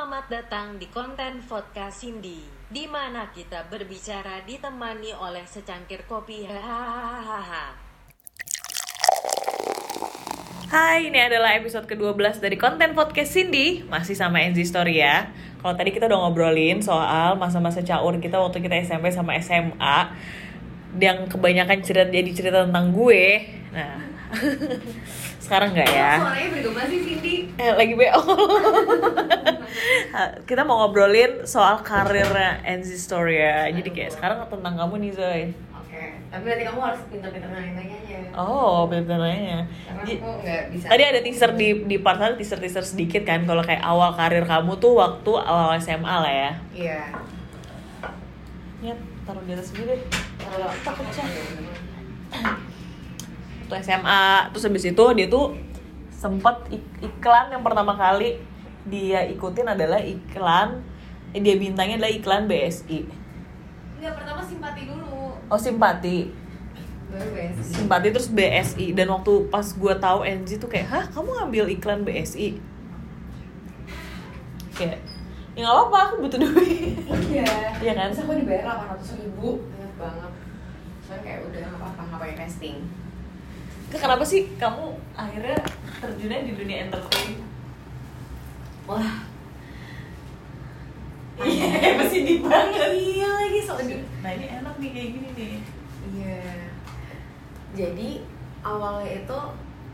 Selamat datang di konten podcast Cindy, di mana kita berbicara ditemani oleh secangkir kopi. Hahaha. Hai, ini adalah episode ke-12 dari konten podcast Cindy Masih sama Enzi Story ya Kalau tadi kita udah ngobrolin soal masa-masa caur kita waktu kita SMP sama SMA Yang kebanyakan cerita jadi cerita tentang gue Nah, sekarang nggak ya? Suaranya bergema sih Cindy. Eh, lagi BO Kita mau ngobrolin soal karirnya Enzi Story ya Jadi kayak sekarang tentang kamu nih Zoe Oke. Tapi berarti kamu harus pintar-pintar nanya-nanya aja. Oh, bener-benernya Karena aku nggak bisa. Tadi ada teaser di di part satu teaser teaser sedikit kan kalau kayak awal karir kamu tuh waktu awal SMA lah ya. Iya. Ya taruh di atas dulu deh. Kalau Takut pecah. Waktu SMA terus habis itu dia tuh sempat ik- iklan yang pertama kali dia ikutin adalah iklan eh, dia bintangnya adalah iklan BSI. Enggak pertama simpati dulu. Oh simpati, Baru best. simpati terus BSI dan waktu pas gue tahu NG tuh kayak hah kamu ngambil iklan BSI kayak ya nggak apa-apa aku butuh duit Iya. Iya kan? Terus aku dibayar 800 ribu. Ingat banget. Soalnya kayak udah nggak apa-apa nggak pakai casting. Ke- kenapa sih kamu akhirnya terjunnya di dunia entertain Wah. iya masih di banget Iya lagi so di. nah ini enak nih kayak gini nih Iya. Jadi awalnya itu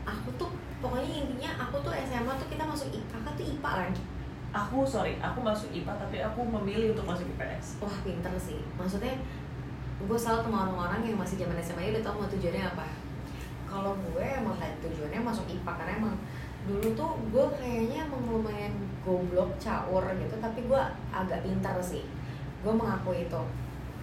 aku tuh pokoknya intinya aku tuh SMA tuh kita masuk I- kakak tuh IPA kan. aku sorry aku masuk IPA tapi aku memilih untuk masuk IPS Wah pinter sih. Maksudnya gue selalu sama orang-orang yang masih zaman SMA udah tau mau tujuannya apa. Kalau gue emang tadi tujuannya masuk IPA karena emang dulu tuh gue kayaknya emang lumayan goblok, caur gitu, tapi gue agak pintar sih. Gue mengakui itu.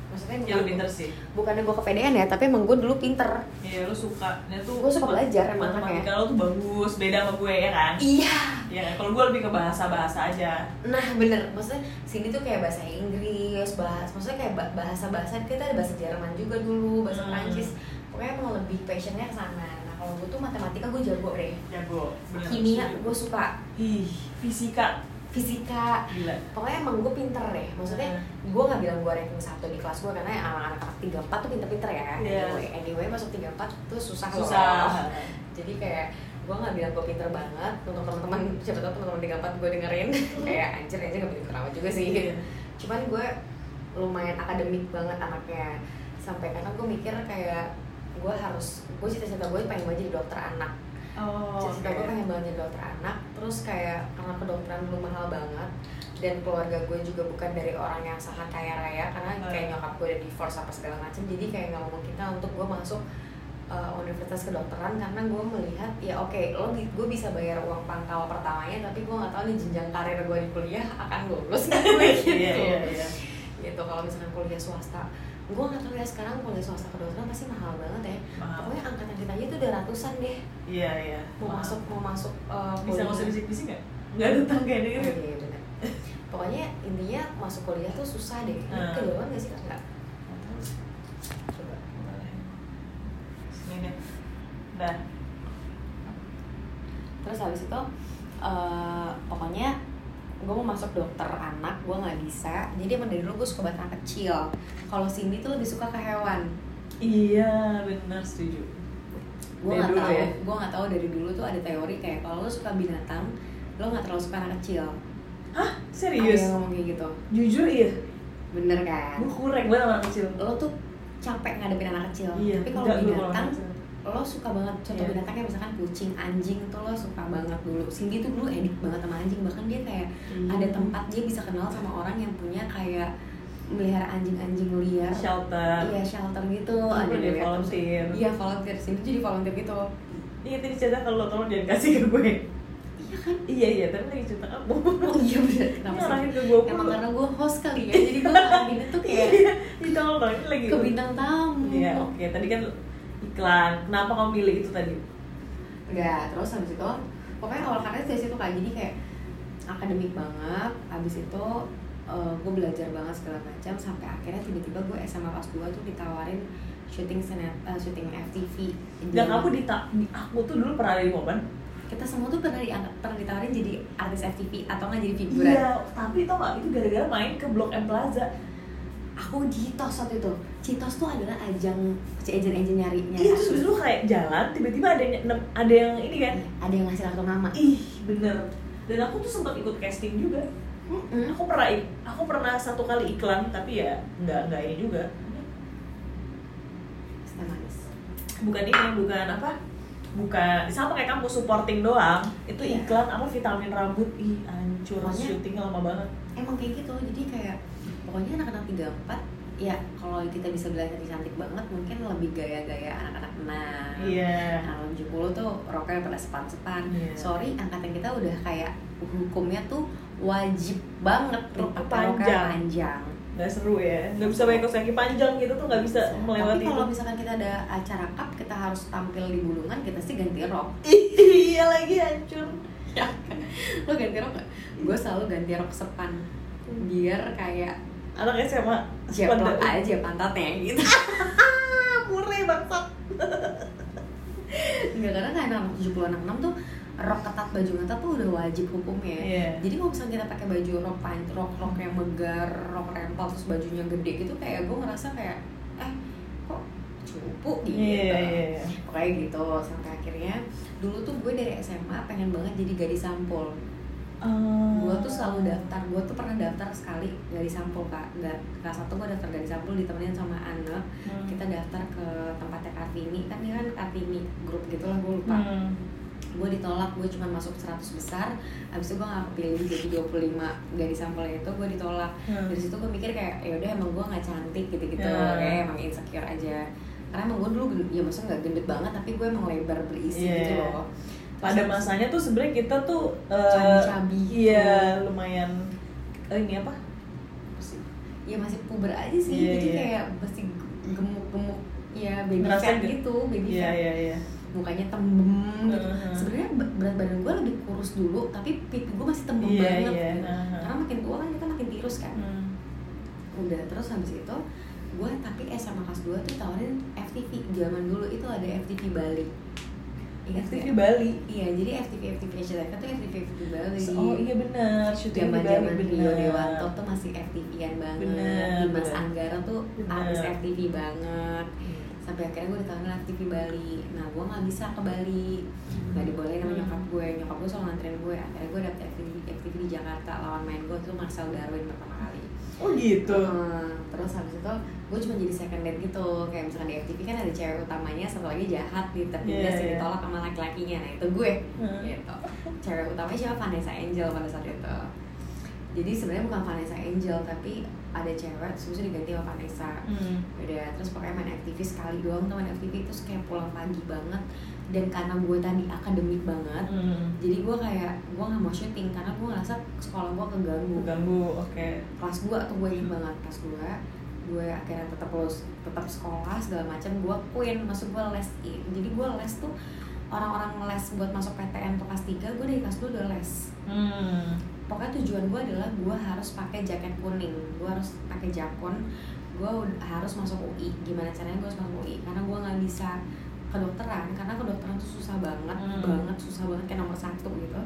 Maksudnya ya bukan, pinter sih bukannya gue kepedean ya, tapi emang gue dulu pinter. iya lu suka dia tuh Gue suka belajar emang matematika lu tuh bagus beda sama gue ya kan Iya. Kan? kalau gue lebih ke bahasa bahasa aja Nah bener, maksudnya sini tuh kayak bahasa Inggris, bahas, maksudnya kayak ba- bahasa-bahasa kita ada bahasa Jerman juga dulu, bahasa Hmm. Prancis. Pokoknya emang lebih passionnya ke sana. Nah kalau gue tuh matematika gue jago deh. jago bener Kimia gue suka, ih fisika fisika. gila Pokoknya emang gue pinter deh. Maksudnya gue nggak bilang gue ranking satu di kelas gue karena anak-anak anak tiga empat tuh pinter-pinter ya. Iya. Anyway, anyway masuk tiga empat tuh susah, loh. susah Jadi kayak gue nggak bilang gue pinter banget untuk teman-teman siapa tahu teman-teman tiga empat gue dengerin kayak anjir anjir nggak pinter amat juga sih Iya. cuman gue lumayan akademik banget anaknya sampai karena gue mikir kayak gue harus gue cita-cita gue pengen banget jadi dokter anak. Oh cita-cita gue oke. pengen banget jadi dokter anak. Terus kayak karena kedokteran dulu mahal banget dan keluarga gue juga bukan dari orang yang sangat kaya raya karena kayak nyokap gue udah divorce apa segala macam jadi kayak nggak memungkinkan untuk gue masuk uh, universitas kedokteran karena gue melihat ya oke lo bi- gue bisa bayar uang pangkal pertamanya tapi gue nggak tahu nih jenjang karir gue di kuliah akan lulus gue gitu. iya iya iya. Gitu kalau misalkan kuliah swasta gue nggak tahu ya sekarang kuliah swasta kedokteran pasti mahal banget ya Mahal. pokoknya angkatan kita aja tuh udah ratusan deh iya iya mau Mahal. masuk mau masuk uh, bisa nggak usah kuliah. bisik-bisik nggak nggak ada tangga Oh, nih iya, iya, pokoknya intinya masuk kuliah tuh susah deh Hmm. keduluan gak sih Kak? enggak coba Sini deh. Dah. terus habis itu uh, pokoknya gue mau masuk dokter anak gue nggak bisa jadi emang dari dulu gue suka banget anak kecil kalau Cindy tuh lebih suka ke hewan Iya, benar setuju. gue nggak tahu ya? gue nggak tahu dari dulu tuh ada teori kayak kalau lo suka binatang lo nggak terlalu suka anak kecil Hah? ada Serius? yang ngomong kayak gitu Jujur iya. bener kan Gue kurek banget anak kecil. lo tuh capek ngadepin anak kecil Iya, tapi kalau binatang lo suka banget contoh Iya. binatangnya misalkan kucing anjing tuh lo suka banget dulu Cindy tuh dulu edik banget sama anjing bahkan dia kayak Hmm. ada tempat dia bisa kenal sama orang yang punya kayak melihara anjing-anjing liar shelter. iya shelter gitu ada dia lihat. volunteer. iya volunteer Cindy jadi volunteer gitu Iya tadi cerita kalau tolong jangan kasih ke gue. iya kan Iya iya, tapi lagi cerita kamu. oh iya bener Ini kenapa sih ke gue emang karena gue host kali ya jadi gue ngelakuin tuh kayak Iya, tolong dong, ini lagi. ke bintang tamu Iya, oke. Tadi kan iklan. Kenapa kamu pilih itu tadi? Enggak, terus habis itu pokoknya awal karirnya dari situ kak jadi kayak akademik banget habis itu gue belajar banget segala macam sampai akhirnya tiba-tiba gue SMA kelas 2 tuh ditawarin syuting senet, eh, syuting FTV Dan kamu di, di aku tuh dulu pernah ada di momen kita semua tuh pernah diangkat pernah ditawarin jadi artis FTV atau nggak jadi figuran Iya, tapi tau gak itu gara-gara main ke Blok M Plaza. aku Citos waktu itu Citos tuh adalah ajang si agent-agent nyari nyari Iya, terus habis itu lu kayak jalan, tiba-tiba ada yang ada yang ini kan. ada yang ngasih kartu nama Ih, bener. Dan aku tuh sempat ikut casting juga. Mm-mm. Aku pernah aku pernah satu kali iklan, tapi ya nggak nggak ini juga. Bukan ini, bukan apa? Bukan sama kayak kamu supporting doang. Itu Iya. iklan apa vitamin rambut. Ih, hancur syutingnya lama banget. emang kayak gitu jadi kayak pokoknya anak-anak 34 ya kalau kita bisa bilang cantik cantik banget mungkin lebih gaya-gaya anak-anak enam Iya. Anak 70 tuh roknya pada sepan-sepan Iya. sorry angkatan kita udah kayak hukumnya tuh wajib banget pakai roknya panjang. panjang Nggak seru ya. Nggak bisa pakai kaos kaki panjang gitu tuh nggak bisa melewati tapi kalau misalkan kita ada acara cup kita harus tampil di bulungan kita sih ganti rok iya lagi hancur. ya kan? lo ganti rok gak? gue selalu ganti rok sepan biar kayak Anak SMA jeplak aja pantatnya gitu mureh bangsat. Enggak karena kayak anak 70 anak 6 tuh rok ketat baju ketat tuh udah wajib hukumnya. Iya. Jadi kalau misalnya kita pakai baju rok pan rok rok yang megar, rok rempel terus bajunya gede gitu kayak gue ngerasa kayak eh kok cupu gitu. Iya, iya, iya. Pokoknya gitu sampai akhirnya dulu tuh gue dari SMA pengen banget jadi gadis sampul. Gue tuh selalu daftar, gue tuh pernah daftar sekali gadis sampul kak. Nggak, kelas satu gue daftar gadis sampul ditemenin sama anak. Hmm. Kita daftar ke tempatnya Kartini, kan dia kan Kartini grup gitu lah gue lupa Hmm. Gue ditolak gue cuma masuk 100 besar abis itu gue gak kepilih jadi 25 gadis sampelnya itu gue ditolak Hmm. dari situ gue mikir kayak ya udah emang gue nggak cantik gitu gitu Hmm. kayak emang insecure aja karena emang gue dulu ya maksudnya nggak gendut banget tapi gue emang lebar berisi Iya. gitu loh Pada masanya tuh sebenarnya kita tuh eh, Cabi-cabi gitu. Iya, lumayan eh, ini apa? Ya masih puber aja sih Iya, jadi iya. kayak masih gemuk-gemuk ya baby Ngerasa fat gitu baby Iya, fat iya, iya. Mukanya tembem gitu Mhm. sebenarnya be- berat badan gue lebih kurus dulu tapi pipi gue masih tembem Iya, banget iya. gitu. Mhm. karena makin tua kan kita makin tirus kan Hmm. udah terus habis itu gue tapi SMA kelas 2 tuh tawarin FTV zaman dulu itu ada FTV Bali Ingat FTV? Bali. Iya, jadi FTV FTV Asia tuh FTV FTV Bali. Oh iya benar, syuting di Zaman zaman Rio. Dewanto tuh masih FTV-an banget. Bener, Dimas bener. Anggara tuh Bener. artis FTV banget. Hmm. Sampai akhirnya gue ditawarin FTV Bali. Nah, gue nggak bisa ke Bali. Nggak dibolehin sama Hmm. nyokap gue. Nyokap gue selalu nganterin gue. Akhirnya gue dapet FTV, FTV di Jakarta lawan main gue tuh Marcel Darwin pertama kali. Oh gitu. Heeh. terus habis itu gue cuma jadi second date gitu kayak misalkan di FTV kan ada cewek utamanya satu lagi jahat di tertindas Iya, iya. ditolak sama laki-lakinya nah itu gue Hmm. gitu cewek utamanya siapa Vanessa Angel pada saat itu jadi sebenarnya bukan Vanessa Angel tapi ada cewek terus diganti sama Vanessa Hmm. udah terus pokoknya main FTV sekali doang main FTV terus kayak pulang pagi banget dan karena gue tadi akademik banget Hmm. jadi gue kayak gue nggak mau syuting karena gue ngerasa sekolah gue keganggu Ganggu, oke. kelas 2 tuh gue inget banget kelas 2 gue akhirnya tetap lulus tetap sekolah segala macam gue queen masuk gue les jadi gue les tuh orang-orang les buat masuk PTN tuh kelas 3 gue dari kelas 2 udah les Hmm. Pokoknya tujuan gue adalah gue harus pakai jaket kuning. Gue harus pakai jakun gue harus masuk UI gimana caranya gue harus masuk UI karena gue nggak bisa kedokteran karena kedokteran tuh susah banget Hmm. banget susah banget. Kayak nomor satu gitu.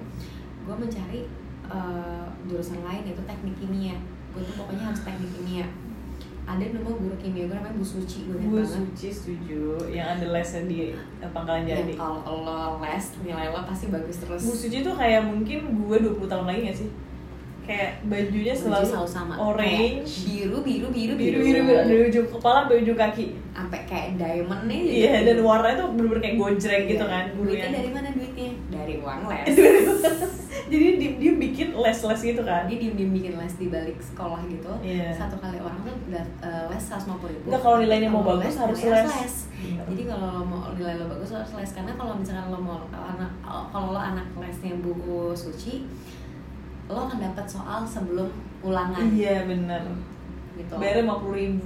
Gue mencari eh, jurusan lain yaitu teknik kimia. Gue tuh pokoknya harus teknik kimia ada nama guru kimia gue namanya Bu Suci gue Bu banget Suci setuju yang ada lesnya di eh, Pangkalan Jadi. kalau lo les nilai lo pasti bagus terus Bu Suci tuh kayak mungkin gue 20 tahun lagi gak sih? Kayak bajunya Baju selalu, selalu sama orange, Kayak biru biru biru biru biru biru dari ujung kepala sampai ujung kaki. sampai kayak diamond nih Iya, dan warnanya tuh bener-bener kayak gojreng gitu Iya. kan duitnya gurunya. dari mana duitnya dari uang les Jadi dia, dia bikin les-les gitu kan. dia diem diem bikin les di balik sekolah gitu Iya. satu kali orang tuh eh, les seratus lima puluh ribu Enggak, kalau nilainya mau Kalau bagus les, harus nilainya les. Bener. jadi kalau lo mau nilai lo bagus harus les karena kalau misalkan lo mau anak kalau lo anak lesnya Bu Suci lo akan dapat soal sebelum ulangan Iya bener. gitu Bayarnya 50 ribu.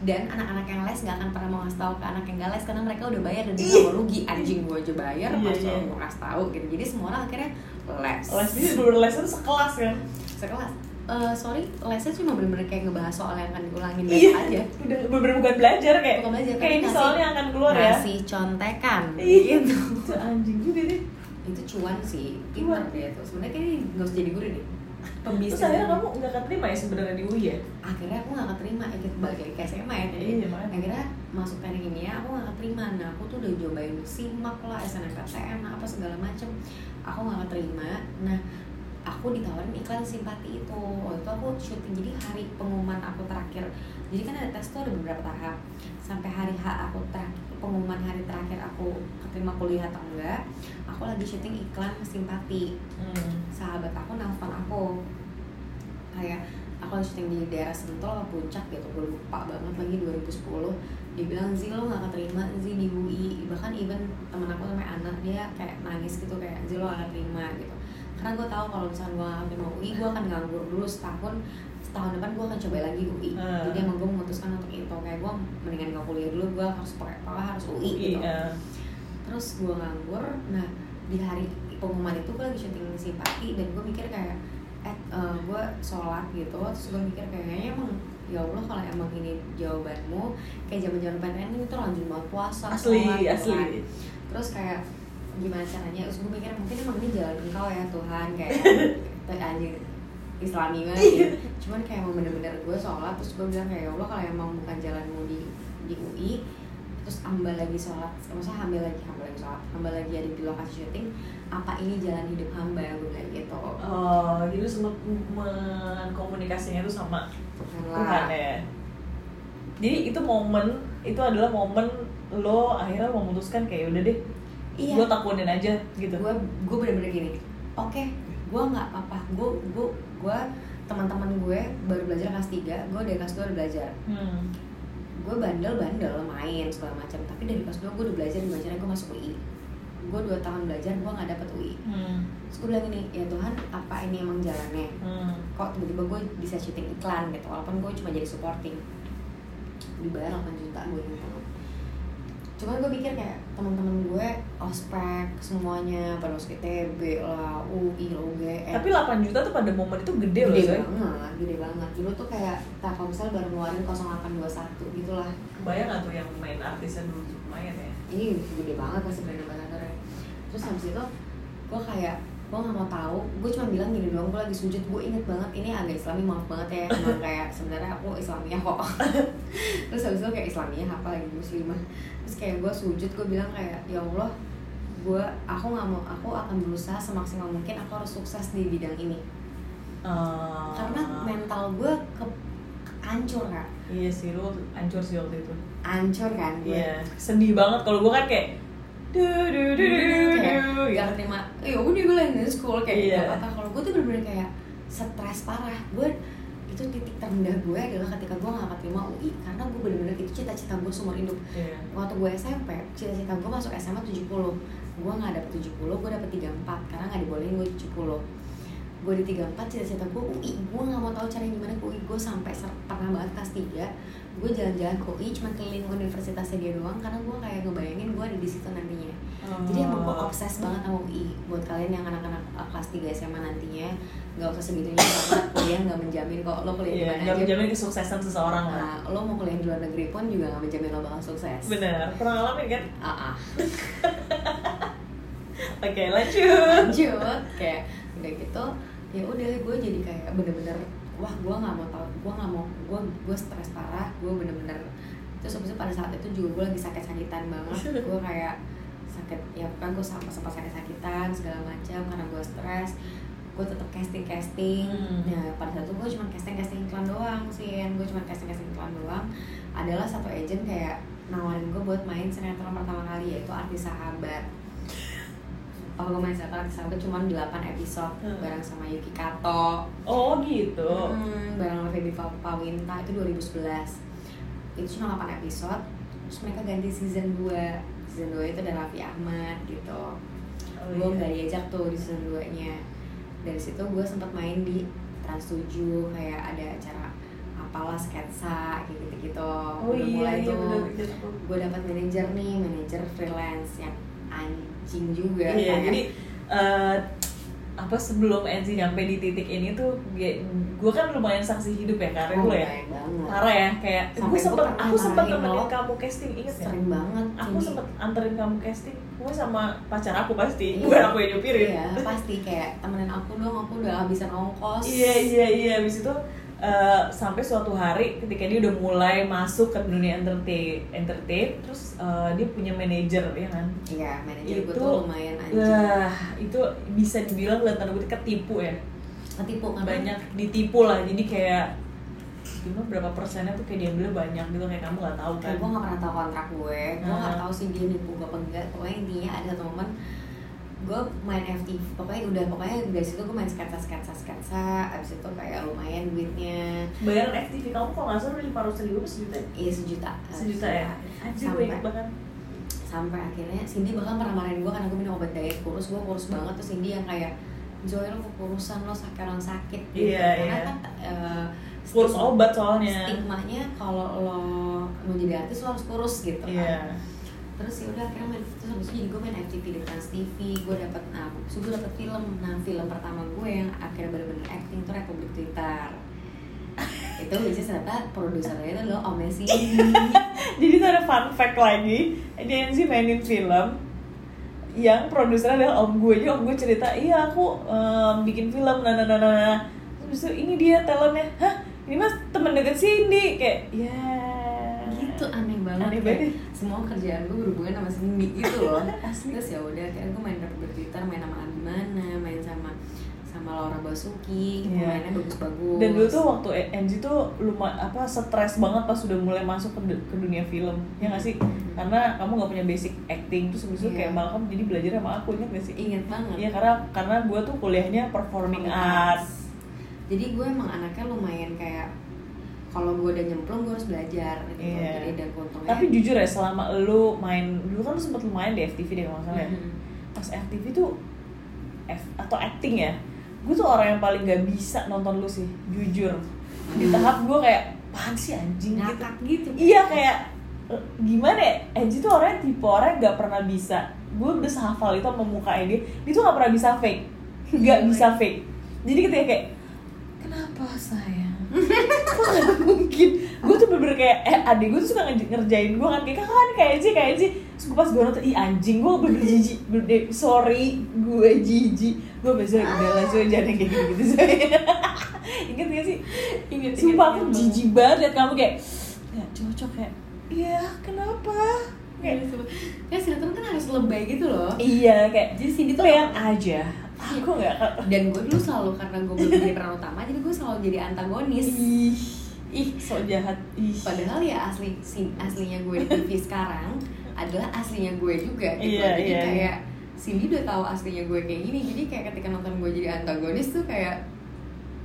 Dan anak-anak yang les nggak akan pernah mau ngasih tahu ke anak yang nggak les karena mereka udah bayar dan dia mau rugi anjing gue aja bayar Iya, masa iya. mau ngasih tahu gitu jadi semua orang akhirnya les Les ini dulu les itu sekelas kan. sekelas eh, sorry lesnya cuma bener-bener kayak ngebahas soal yang akan diulangin Iya, besok aja udah bener bukan belajar kayak. Bukan belajar, kayak ini soalnya akan keluar ya. ngasih contekan Iya. gitu Itu anjing juga deh. itu cuan sih pinter Cuan. dia tuh sebenarnya kayaknya nggak usah jadi guru deh Terus pembisnis akhirnya kamu nggak keterima ya sebenarnya di UI ya? akhirnya aku nggak keterima ikut balik lagi ke SMA ya jadi Iya, akhirnya masuk teknik ini ya aku nggak keterima. Nah aku tuh udah cobain simak lah SNMPTN apa segala macem. Aku nggak keterima. Nah aku ditawarin iklan simpati itu. Waktu itu aku syuting jadi hari pengumuman aku terakhir. Jadi kan ada tes tuh ada beberapa tahap. Sampai hari H aku terakhir pengumuman hari terakhir aku keterima kuliah atau enggak aku lagi syuting iklan simpati Hmm. sahabat aku nelfon aku. Kayak aku lagi syuting di daerah Sentul Puncak gitu. Gue lupa banget lagi 2010 dia bilang Zi lo gak keterima Zi di UI bahkan even temen aku namanya Ana dia kayak nangis gitu kayak Zi lo gak keterima gitu. Karena gue tahu kalau misalnya gue gak keterima UI gue akan nganggur dulu setahun setahun depan gue akan coba lagi UI Hmm. jadi emang gue memutuskan untuk itu kayak gue mendingan gak kuliah dulu gue harus pakai apa harus UI gitu Iya. terus gue nganggur nah di hari pengumuman itu gue lagi syuting simpati dan gue mikir kayak eh gue sholat gitu terus gue mikir kayaknya emang ya Allah kalau emang ini jawabanmu kayak zaman zaman PTN itu lanjut banget puasa Asli, sholat, gitu asli. kan. terus kayak gimana caranya terus gue mikir mungkin emang ini jalan engkau ya Tuhan kayak kayak anjing Islami banget ya. cuman kayak emang bener-bener gue sholat terus gue bilang kayak ya Allah kalau emang bukan jalanmu di di UI terus ambil lagi sholat maksudnya ambil lagi ambil lagi sholat ambil lagi ada di lokasi syuting apa ini jalan hidup hamba gue bilang gitu Oh, jadi lu sempat mengkomunikasinya itu sama Tuhan ya. Jadi itu momen, itu adalah momen lo akhirnya memutuskan kayak udah deh, iya gue takunin aja gitu. gue gue bener-bener gini oke gue nggak apa gue gue gue teman-teman gue baru belajar kelas 3 gue dari kelas 2 udah belajar. Hmm. gue bandel bandel main segala macam. Tapi dari kelas 2 gue udah belajar caranya gue masuk UI gue dua tahun belajar gue nggak dapet UI Hmm. terus gue bilang gini ya Tuhan apa ini emang jalannya? Hmm. kok tiba-tiba gue bisa syuting iklan gitu walaupun gue cuma jadi supporting. Dibayar 8 juta gue banget cuman gue pikir kayak teman-teman gue ospek semuanya pada masuk ITB lah UI lah UGM Tapi 8 juta tuh pada momen itu gede, loh, gede banget gede banget. Dulu tuh kayak misalnya baru ngeluarin 0821 gitu lah. Kebayang gak tuh yang main artisnya dulu lumayan ya? ini gede banget pasti brand ambassador terus habis itu gue kayak gue nggak mau tahu. Gue cuma bilang gini doang gue lagi sujud. Gue inget banget ini agak islami maaf banget ya. Emang kayak sebenarnya aku islamiyah kok. Terus habis itu kayak islamiyah apa lagi muslimah. Terus kayak gue sujud gue bilang kayak ya allah gue aku nggak mau aku akan berusaha semaksimal mungkin aku harus sukses di bidang ini. Ah. karena mental gue ke hancur kak. Iya sih, lu hancur sih waktu itu. hancur kan gue Iya, sedih banget. Kalau gue kan kayak du du du du du. kayak du gak terima ya udah gue lagi di school kayak Iya. gitu kata kalau gue tuh bener-bener kayak stres parah. Gue itu titik terendah gue adalah ketika gue gak keterima UI karena gue bener-bener itu cita-cita gue seumur hidup. Iya. waktu gue SMP cita-cita gue masuk SMA 70 gue gak dapet 70 gue dapet 34 karena gak dibolehin gue 70 gue di 34 cita-cita gue UI gue gak mau tahu caranya gimana UI gue sampai ser- pernah banget kelas 3 gue jalan-jalan ke UI cuma keliling universitasnya dia doang karena gue kayak ngebayangin gue ada di situ nantinya jadi emang gue Oh. obses banget sama UI buat kalian yang anak-anak uh, kelas 3 SMA nantinya nggak usah segitunya karena kuliah nggak menjamin kok lo kuliah di Iya, mana aja menjamin kesuksesan seseorang lah. nah, lo mau kuliah di luar negeri pun juga nggak menjamin lo bakal sukses Bener, pernah ngalamin kan? ah ah Oke, lanjut. lanjut kayak udah gitu ya udah gue jadi kayak bener-bener wah gue nggak mau tahu gue nggak mau gue gue stres parah gue bener-bener terus habis itu pada saat itu juga gue lagi sakit-sakitan banget. Gue kayak sakit ya kan gue sempat sempat sakit-sakitan segala macam karena gue stres. Gue tetap casting casting Hmm. ya pada saat itu gue cuma casting casting iklan doang sih gue cuma casting casting iklan doang. Adalah satu agent kayak nawarin gue buat main sinetron pertama kali yaitu artis sahabat Main sinetron artis sahabat cuma 8 episode Hmm. bareng sama Yuki Kato Oh gitu. Hmm, bareng sama Feby Pa- Pawinta itu 2011 itu cuma 8 episode terus mereka ganti season 2 season 2 itu ada Raffi Ahmad gitu Oh, gue iya. nggak diajak tuh di season 2 nya dari situ gue sempat main di Trans 7 kayak ada acara apalah sketsa kayak gitu gitu Oh iya, iya bener. gue dapat manajer nih manajer freelance yang anjing juga Iya, kayak- jadi eh, apa sebelum Enzi nyampe di titik ini tuh gue kan lumayan saksi hidup ya karir Oh, lo ya. banget. parah ya kayak Sampai gue sempet aku sempet nemenin kamu casting inget ya sering banget aku sempet anterin kamu casting gue sama pacar aku pasti Iya. gue aku yang nyupirin. Iya pasti kayak temenin aku dong aku udah habisan ongkos. Iya iya iya habis itu eh, sampai suatu hari ketika dia udah mulai masuk ke dunia entertain, entertain terus eh, dia punya manajer ya kan. iya manajer Itu- tuh lumayan anjing Wah itu bisa dibilang dalam tanda kutip ketipu ya ketipu kan banyak ditipu lah jadi kayak gimana berapa persennya tuh kayak diambil banyak gitu kayak kamu nggak tahu kan gue gak pernah tahu kontrak gue gue Nah. gak tahu sih dia nipu gue apa enggak pokoknya intinya ada satu momen gue main FTV pokoknya udah pokoknya dari situ gue main sketsa sketsa sketsa abis itu kayak lumayan duitnya. Bayaran FTV kamu kok nggak salah lima ratus ribu sejuta ya? iya sejuta. Sejuta ya? Anjir Sampai- banget. Sampai akhirnya Cindy bahkan pernah marahin gue karena gue minum obat diet kurus gue kurus banget. Terus Cindy yang kayak Joy lo kekurusan lo sakit orang sakit gitu. Iya, karena iya. kan kurus stigma- obat soalnya. stigmanya kalau lo mau jadi artis lo harus kurus gitu kan. Iya terus ya udah akhirnya main terus habis itu jadi gue main FTV di Trans TV gue dapet nah gue dapet film. Nah film pertama gue yang akhirnya bener-bener acting tuh Republik Twitter. Itu which is ternyata produsernya itu adalah Om Messi. Jadi tuh ada fun fact lagi, dia Enzi mainin film yang produsernya adalah om gue, jadi om gue cerita, iya aku em, bikin film, nah nah nah nah. Terus ini dia talentnya, hah? Ini mas temen deket Cindy, kayak ya gitu aneh banget Aneh kayak banget. semua kerjaan gue berhubungan sama Cindy gitu loh terus ya udah akhirnya gue main Republik Twitter main sama Abimana main sama sama Laura Basuki Iya. mainnya bagus-bagus Dan dulu tuh waktu Enzi tuh lumayan apa stres banget pas sudah mulai masuk ke, ke dunia film, ya nggak sih? Karena kamu nggak punya basic acting, terus habis itu Iya. kayak malah kamu jadi belajar sama aku inget gak sih? inget banget Iya karena karena gue tuh kuliahnya performing arts. jadi gue emang anaknya lumayan kayak kalau gue udah nyemplung gue harus belajar gitu Iya. jadi dan Tapi jujur ya selama lu main dulu kan lu sempet lumayan di FTV deh kalau salah ya. Mhm. Pas FTV tuh F, atau acting ya. Gue tuh orang yang paling gak bisa nonton lu sih, jujur. Di tahap gue kayak apaan sih anjing gitu. ngakak gitu Iya kayak gimana ya? Angie tuh orangnya tipe orang yang gak pernah bisa. Gue udah sehafal itu sama mukanya dia. Dia tuh gak pernah bisa fake. Gak bisa fake. Jadi ketika kayak kenapa sayang? Mungkin? Gue tuh bener-bener kayak eh adik gue tuh suka nge- ngerjain gue kan kayak kakak kan kayak Angie kayak. Terus gue pas gue nonton ih anjing gue bener-bener jijik. Bener sorry gue jijik. Gue biasa udah lah Zoe jangan yang kayak gitu-gitu Zoe. Ingat gak sih? inget Sumpah aku jijik banget liat kamu kayak Gak cocok kayak Iya kenapa? Kayak, ya sinetron kan harus lebay gitu loh iya kayak jadi Cindy tuh Lihat aja Aku gak dan gue dulu selalu karena gue belum jadi peran utama jadi gue selalu jadi antagonis. Ih Ih so jahat. Ih. Padahal ya asli si aslinya gue di TV sekarang adalah aslinya gue juga gitu. Iya, jadi iya, kayak Cindy udah tahu aslinya gue kayak gini jadi kayak ketika nonton gue jadi antagonis tuh kayak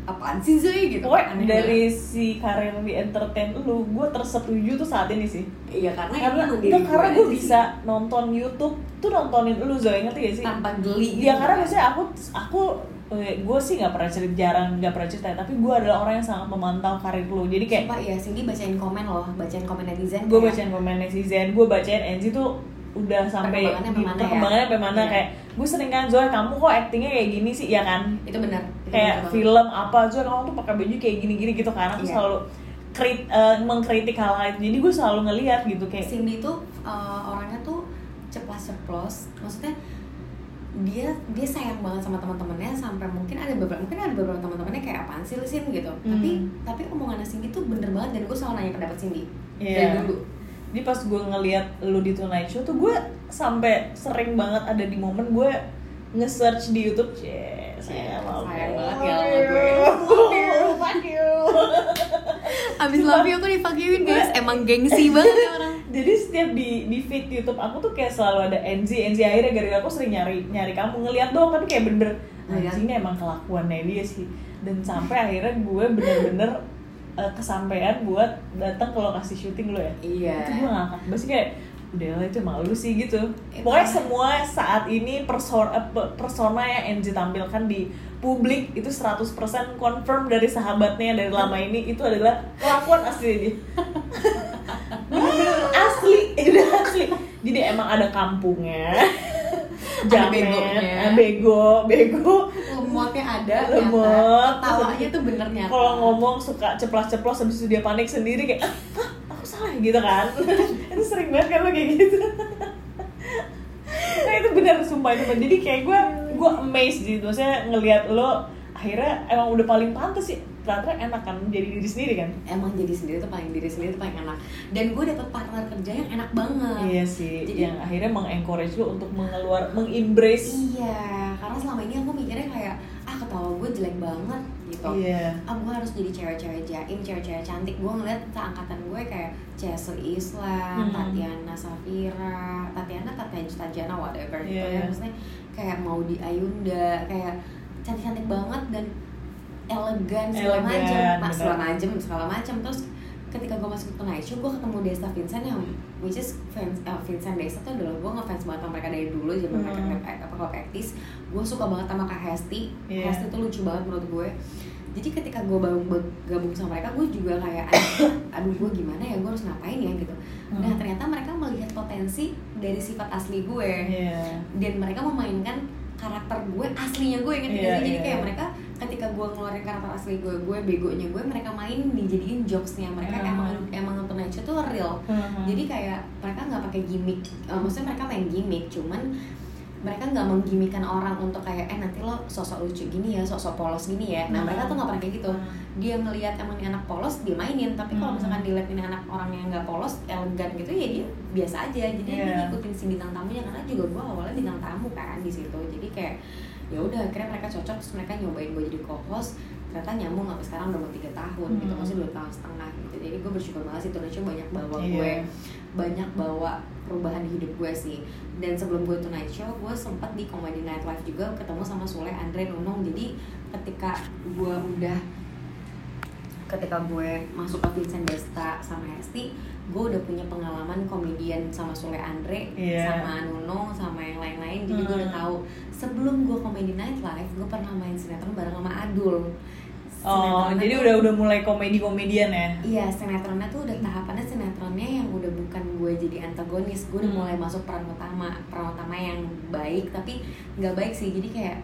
apaan sih Zoe gitu Pokoknya Aneh dari banget. si karir di entertain lu Gue tersetuju tuh saat ini sih iya karena Karena, emang enggak, karena gue sih. bisa nonton Youtube tuh nontonin lu Zoe ngerti gak sih? tanpa geli Iya gitu. karena biasanya aku aku gue sih nggak pernah cerita jarang nggak pernah cerita tapi gue adalah orang yang sangat memantau karir lu jadi kayak Sumpah ya Cindy bacain komen loh bacain komen netizen gue kayak, bacain komen netizen gue bacain Enzi tuh udah sampai Perkembangannya sampai mana ya? perkembangannya mana Iya. kayak gue sering kan Zoe kamu kok actingnya kayak gini sih ya kan itu benar kayak banget. film apa Zoe kamu tuh pakai baju kayak gini-gini gitu kan aku Iya. selalu krit, eh, mengkritik hal hal itu jadi gue selalu ngeliat gitu kayak Cindy tuh uh, orangnya tuh ceplas ceplos maksudnya dia dia sayang banget sama teman-temannya sampai mungkin ada beberapa mungkin ada beberapa teman-temannya kayak apaan sih lu Sin gitu tapi Hmm. tapi omongannya Cindy tuh bener banget dan gue selalu nanya pendapat Cindy Iya. dari dulu Jadi pas gue ngeliat lu di Tonight Show tuh gue sampai sering banget ada di momen gue nge-search di YouTube. Cie, saya Sayang love banget you. ya sama gue. Fuck you, fuck you. abis love you aku dipakiin guys emang gengsi banget ya orang Jadi setiap di di feed YouTube aku tuh kayak selalu ada Enzi, Enzi akhirnya gara-gara aku sering nyari nyari kamu ngeliat doang tapi kayak bener Iya. anjing ini emang kelakuannya dia sih dan sampai akhirnya gue bener-bener eh, kesampaian buat datang ke lokasi syuting lo ya? Iya. Itu gue ngakak Pasti kayak udah lah itu malu sih gitu. Eh, pokoknya parah. semua saat ini persona, persona yang NJ tampilkan di publik itu 100% confirm dari sahabatnya dari lama ini itu adalah kelakuan asli dia. Bener-bener asli itu asli. Jadi emang ada kampungnya. Jamet, eh, bego, bego. Lemotnya ada Lemot. tawanya tuh bener nyata Kalau ngomong suka ceplas-ceplos habis itu dia panik sendiri kayak, "Hah, aku salah gitu kan. itu sering banget kan lo kayak gitu. nah itu benar sumpah itu bener. jadi kayak gue gue amazed gitu maksudnya ngelihat lo akhirnya emang udah paling pantas sih ternyata enak kan jadi diri sendiri kan emang jadi sendiri tuh paling diri sendiri tuh paling enak dan gue dapet partner kerja yang enak banget iya sih Jadi- yang akhirnya mengencourage lo untuk mengeluar mengembrace iya karena selama ini aku mikirnya kayak ah ketawa gue jelek banget gitu. Iya. Ah gue harus jadi cewek-cewek jaim cewek-cewek cantik. Gue ngeliat seangkatan gue kayak Chelsea Islam Hmm. Tatiana Safira Tatiana Tatiana Tajana whatever gitu Iya. ya. maksudnya kayak mau di Ayunda kayak cantik-cantik banget dan elegan segala macam nah, segala macam segala macam terus ketika gue masuk ke Tonight Show gue ketemu Desta Vincent yang which is fans eh, Vincent Desta tuh adalah gue ngefans banget sama mereka dari dulu zaman mereka Hmm. nge- apa klub aktis gue suka banget sama Kak Hesti Iya. Hesti tuh lucu banget menurut gue jadi ketika gue baru gabung sama mereka gue juga kayak aduh, gue gimana ya gue harus ngapain ya gitu nah Hmm. ternyata mereka melihat potensi dari sifat asli gue iya dan mereka memainkan karakter gue aslinya gue gak sih? jadi iya. kayak mereka ketika gue ngeluarin karakter asli gue gue begonya gue mereka main dijadiin jokesnya mereka Hmm. emang emang tuh real Hmm. jadi kayak mereka nggak pakai gimmick Eh, maksudnya mereka main gimmick cuman mereka nggak menggimikan orang untuk kayak eh nanti lo sosok lucu gini ya sosok polos gini ya nah Hmm. mereka tuh nggak pernah kayak gitu dia ngelihat emang ini anak polos dia mainin tapi kalau Hmm. misalkan dilihat ini anak orang yang nggak polos elegan gitu ya dia biasa aja jadi dia Iya. ngikutin si bintang tamunya karena juga gue awalnya bintang tamu kan di situ jadi kayak ya udah akhirnya mereka cocok terus mereka nyobain gue jadi co-host ternyata nyambung sampai sekarang udah mau tiga tahun gitu Hmm. masih dua tahun setengah gitu jadi gue bersyukur banget sih Indonesia banyak bawa Iya. gue banyak bawa perubahan di hidup gue sih dan sebelum gue Tonight Show gue sempat di Comedy Night Live juga ketemu sama Sule Andre Nunung jadi ketika gue udah ketika gue masuk ke Vincent Desta sama Hesti gue udah punya pengalaman komedian sama Sule Andre Iya. sama Nunung sama yang lain-lain jadi gue udah Hmm. tahu sebelum gue Comedy Night Live gue pernah main sinetron bareng sama Adul oh jadi tuh- udah udah mulai komedi komedian ya? Iya, sinetronnya tuh udah tahapannya sinetronnya yang udah bukan gue jadi antagonis, gue udah Hmm. mulai masuk peran utama, peran utama yang baik tapi nggak baik sih, jadi kayak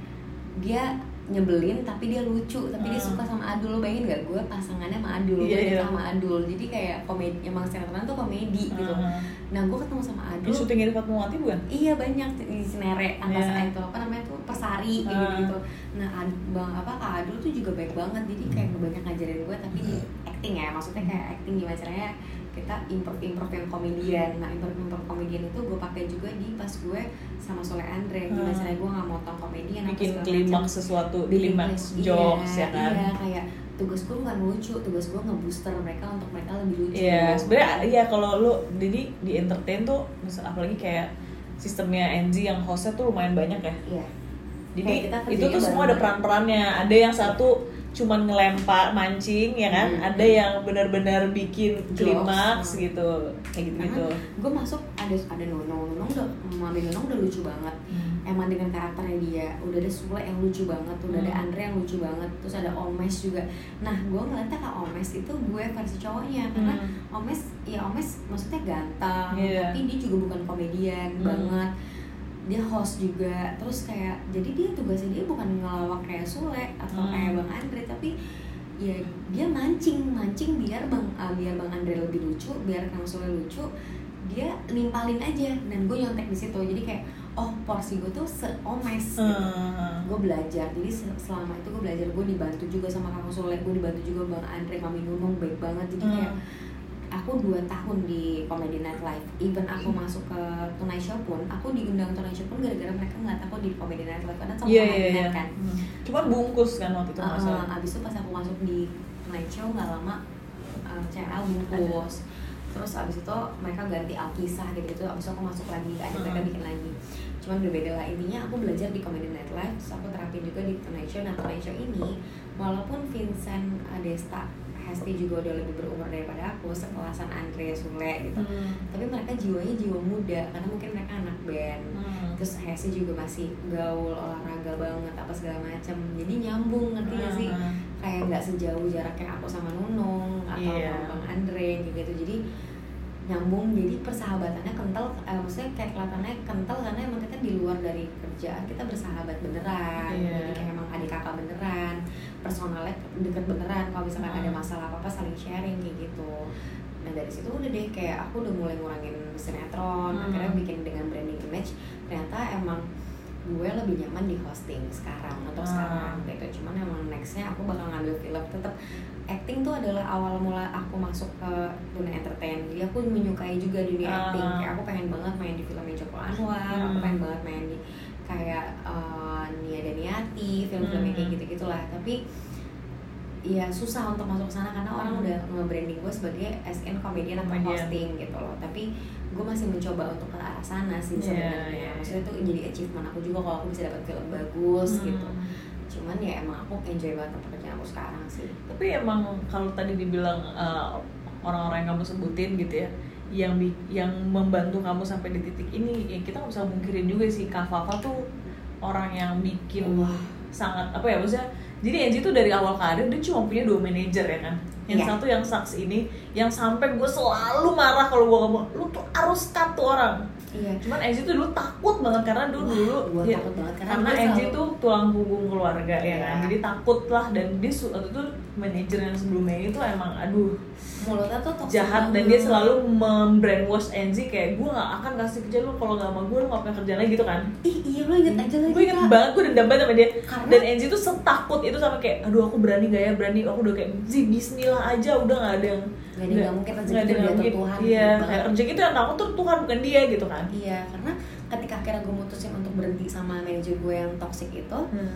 dia nyebelin tapi dia lucu tapi dia Hmm. suka sama Adul. Lo bayangin gak gue pasangannya sama Adul Iya, gue nikah sama Adul. Jadi kayak komedi emang sinetron tuh komedi gitu. Hmm. nah gue ketemu sama Di Adul. syuting di Fatmawati bukan? Iya banyak. Di Sinere Iya. itu apa namanya tuh Persari gitu gitu. Nah Ad- bang apa Kak Adul tuh juga baik banget jadi kayak banyak ngajarin gue tapi di acting ya maksudnya kayak acting gimana caranya kita improve improve yang komedian. Nah improve improve komedian itu gue pakai juga di pas gue sama Soleh Andre gimana Ah. caranya gue nggak motong komedian Bikin klimaks sesuatu, klimaks klim- jokes iya, ya kan? Iya kayak tugas gue bukan lucu, tugas gue ngebooster mereka untuk mereka lebih lucu. Iya, sebenarnya iya kalau lu jadi di entertain tuh misal apalagi kayak sistemnya NZ yang hostnya tuh lumayan banyak ya. Iya. Jadi kita itu tuh semua ada peran-perannya. Ada yang satu cuman ngelempar mancing ya kan, Hmm. ada yang benar-benar bikin klimaks Hmm. gitu, kayak gitu-gitu. gue masuk ada ada Nunung, Nunung udah Mami Nunung udah lucu banget. emang dengan karakternya dia udah ada Sule yang lucu banget udah ada Hmm. Andre yang lucu banget terus ada Omes juga nah gue ngeliatnya kak Omes itu gue versi cowoknya karena Hmm. Omes ya Omes maksudnya ganteng Iya. tapi dia juga bukan komedian Hmm. banget dia host juga terus kayak jadi dia tugasnya dia bukan ngelawak kayak Sule atau Hmm. kayak Bang Andre tapi ya dia mancing mancing biar bang ah, biar bang Andre lebih lucu biar kang Sule lucu dia nimpalin aja dan gue nyontek di situ jadi kayak oh porsi gue tuh seomes gitu. Hmm. gue belajar jadi se- selama itu gue belajar gue dibantu juga sama kang Sule gue dibantu juga bang Andre mami Nunung baik banget jadi Hmm. kayak aku dua tahun di Comedy Night Live even aku masuk ke Tonight Show pun aku diundang Tonight Show pun gara-gara mereka ngeliat aku di Comedy Night Live karena sama iya. Night kan Hmm. Cuman bungkus kan waktu itu Uh, masalah. abis itu pas aku masuk di Tonight Show nggak lama uh, CL bungkus terus abis itu mereka ganti Alkisah gitu gitu abis itu aku masuk lagi ada mereka Hmm. bikin lagi cuman berbeda lah intinya aku belajar di Comedy Night Live terus aku terapin juga di Tonight Show nah Tonight Show ini walaupun Vincent Adesta Hesti juga udah lebih berumur daripada aku sekelasan Andre Sule gitu Hmm. tapi mereka jiwanya jiwa muda karena mungkin mereka anak band Hmm. terus Hesti juga masih gaul olahraga banget apa segala macam jadi nyambung ngerti gak sih Hmm. kayak nggak sejauh jaraknya aku sama Nunung atau sama Bang Andre gitu jadi nyambung jadi persahabatannya kental eh, maksudnya kayak kelihatannya kental karena emang di luar dari kerjaan kita bersahabat beneran Iya. jadi kayak emang adik kakak beneran personalnya deket beneran kalau misalkan Hmm. ada masalah apa apa saling sharing kayak gitu nah dari situ udah deh kayak aku udah mulai ngurangin sinetron Hmm. akhirnya bikin dengan branding image ternyata emang gue lebih nyaman di hosting sekarang untuk Hmm. sekarang gitu cuman emang nextnya aku bakal ngambil film tetap acting tuh adalah awal mula aku masuk ke dunia entertain jadi aku menyukai juga dunia Ah. acting kayak aku pengen banget main di filmnya Joko Anwar aku Hmm. pengen banget main di kayak uh, Nia Daniati film-filmnya kayak Hmm. gitu gitulah tapi ya susah untuk masuk ke sana karena orang Hmm. udah nge-branding gue sebagai SN komedian atau Komedian. hosting gitu loh tapi gue masih mencoba untuk ke arah sana sih Iya, sebenarnya iya, maksudnya itu jadi achievement aku juga kalau aku bisa dapat film bagus Hmm. gitu cuman ya emang aku enjoy banget pekerjaan aku sekarang sih tapi emang kalau tadi dibilang uh, orang-orang yang kamu sebutin gitu ya yang yang membantu kamu sampai di titik ini ya kita nggak bisa mungkirin juga sih Kak Fafa tuh orang yang bikin Wah. sangat apa ya maksudnya jadi Angie tuh dari awal karir dia cuma punya dua manajer ya kan yang Iya. satu yang Saks ini yang sampai gue selalu marah kalau gue ngomong lu tuh harus cut tuh orang iya cuman Angie tuh dulu takut banget karena dulu Wah, dulu gua ya, takut banget karena karena Angie tuh tulang punggung keluarga ya Iya. kan jadi takut lah dan dia waktu itu manajer yang sebelumnya itu emang aduh mulutnya tuh toxic jahat dan banget. dia selalu membrainwash Angie kayak gue gak akan kasih kerja lu kalau gak sama gue lu gak punya kerjaan lagi gitu kan ih iya lo inget aja lagi gue inget banget gue dendam banget sama dia Karena- dan Angie tuh setakut itu sama kayak aduh aku berani gak ya berani aku udah kayak Zi Bismillah aja udah gak ada yang Nggak ada yang nggak mungkin, rezeki itu yang diatur. Tuhan, iya banget. kayak rezeki itu yang takut tuh Tuhan bukan dia gitu kan iya karena ketika akhirnya gue mutusin untuk berhenti sama manajer gue yang toxic itu Hmm.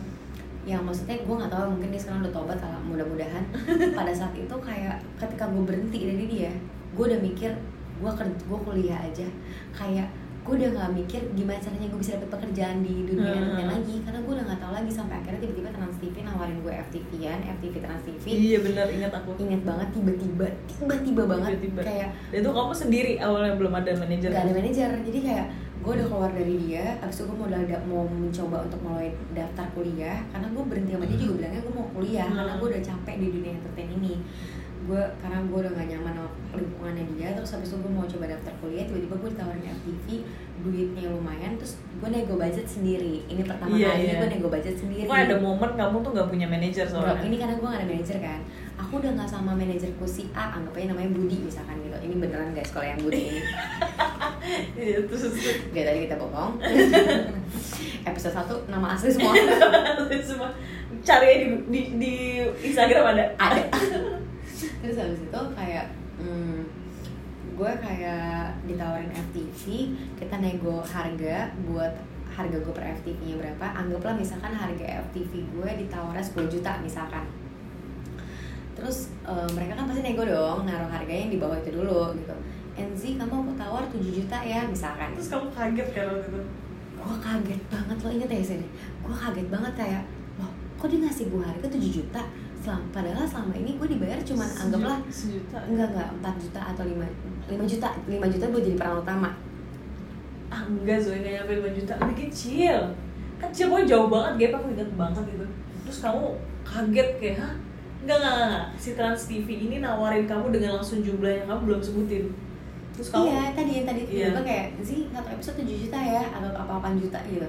Yang maksudnya gue nggak tahu mungkin dia sekarang udah tobat lah mudah-mudahan. Pada saat itu kayak ketika gue berhenti dari dia gue udah mikir gue kerja gue kuliah aja. Kayak gue udah nggak mikir gimana caranya gue bisa dapet pekerjaan di dunia Hmm. entertain lagi karena gue udah nggak tahu lagi sampai akhirnya tiba-tiba Trans TV nawarin gue FTV-an FTV Trans TV iya bener ingat aku inget banget tiba-tiba tiba-tiba banget Tiba-tiba. kayak dan itu kamu sendiri awalnya belum ada manajer gak ada manajer jadi kayak gue udah keluar dari dia abis itu gue mau udah mau mencoba untuk mulai daftar kuliah karena gue berhenti sama dia juga bilangnya gue mau kuliah Hmm. karena gue udah capek di dunia entertain ini gue karena gue udah gak nyaman sama lingkungannya dia terus habis itu gue mau coba daftar kuliah tiba-tiba gue ditawarin FTV duitnya lumayan terus gue nego budget sendiri. Ini pertama kalinya iya. gue nego budget sendiri. Pokoknya ada momen kamu tuh gak punya manajer Bro, soalnya. ini karena gue gak ada manajer kan. Aku udah gak sama manajerku si A anggap aja namanya Budi misalkan gitu. Ini beneran guys kalau yang Budi ini. Iya terus Gak tadi kita bohong Episode 1 nama asli semua. Semua. Cari di, di, di Instagram ada. Ada Terus habis itu kayak hmm, Gue kayak ditawarin FTV Kita nego harga buat harga gue per FTV nya berapa Anggaplah misalkan harga FTV gue ditawarin 10 juta misalkan. Terus eh, mereka kan pasti nego dong Naruh harganya yang di bawah itu dulu gitu. Enzi kamu aku tawar 7 juta ya? misalkan. Terus kamu kaget kan waktu itu? Gue kaget banget lo inget ya sini gue kaget banget kayak loh kok dia ngasih gue harga 7 juta Selam, padahal selama ini gue dibayar cuman anggaplah sejuta. enggak enggak 4 juta atau 5 5 juta 5 juta gue jadi peran utama. Ah enggak Zoe nggak nyampe 5 juta. Lebih kecil. Kecil pokoknya jauh banget gap. Aku inget banget gitu terus kamu kaget kayak hah? Enggak enggak, enggak, si Trans TV ini nawarin kamu dengan langsung jumlah yang kamu belum sebutin. Terus kamu iya tadi yang tadi Iya. tiba kayak sih satu episode 7 juta ya atau apa 8 juta gitu.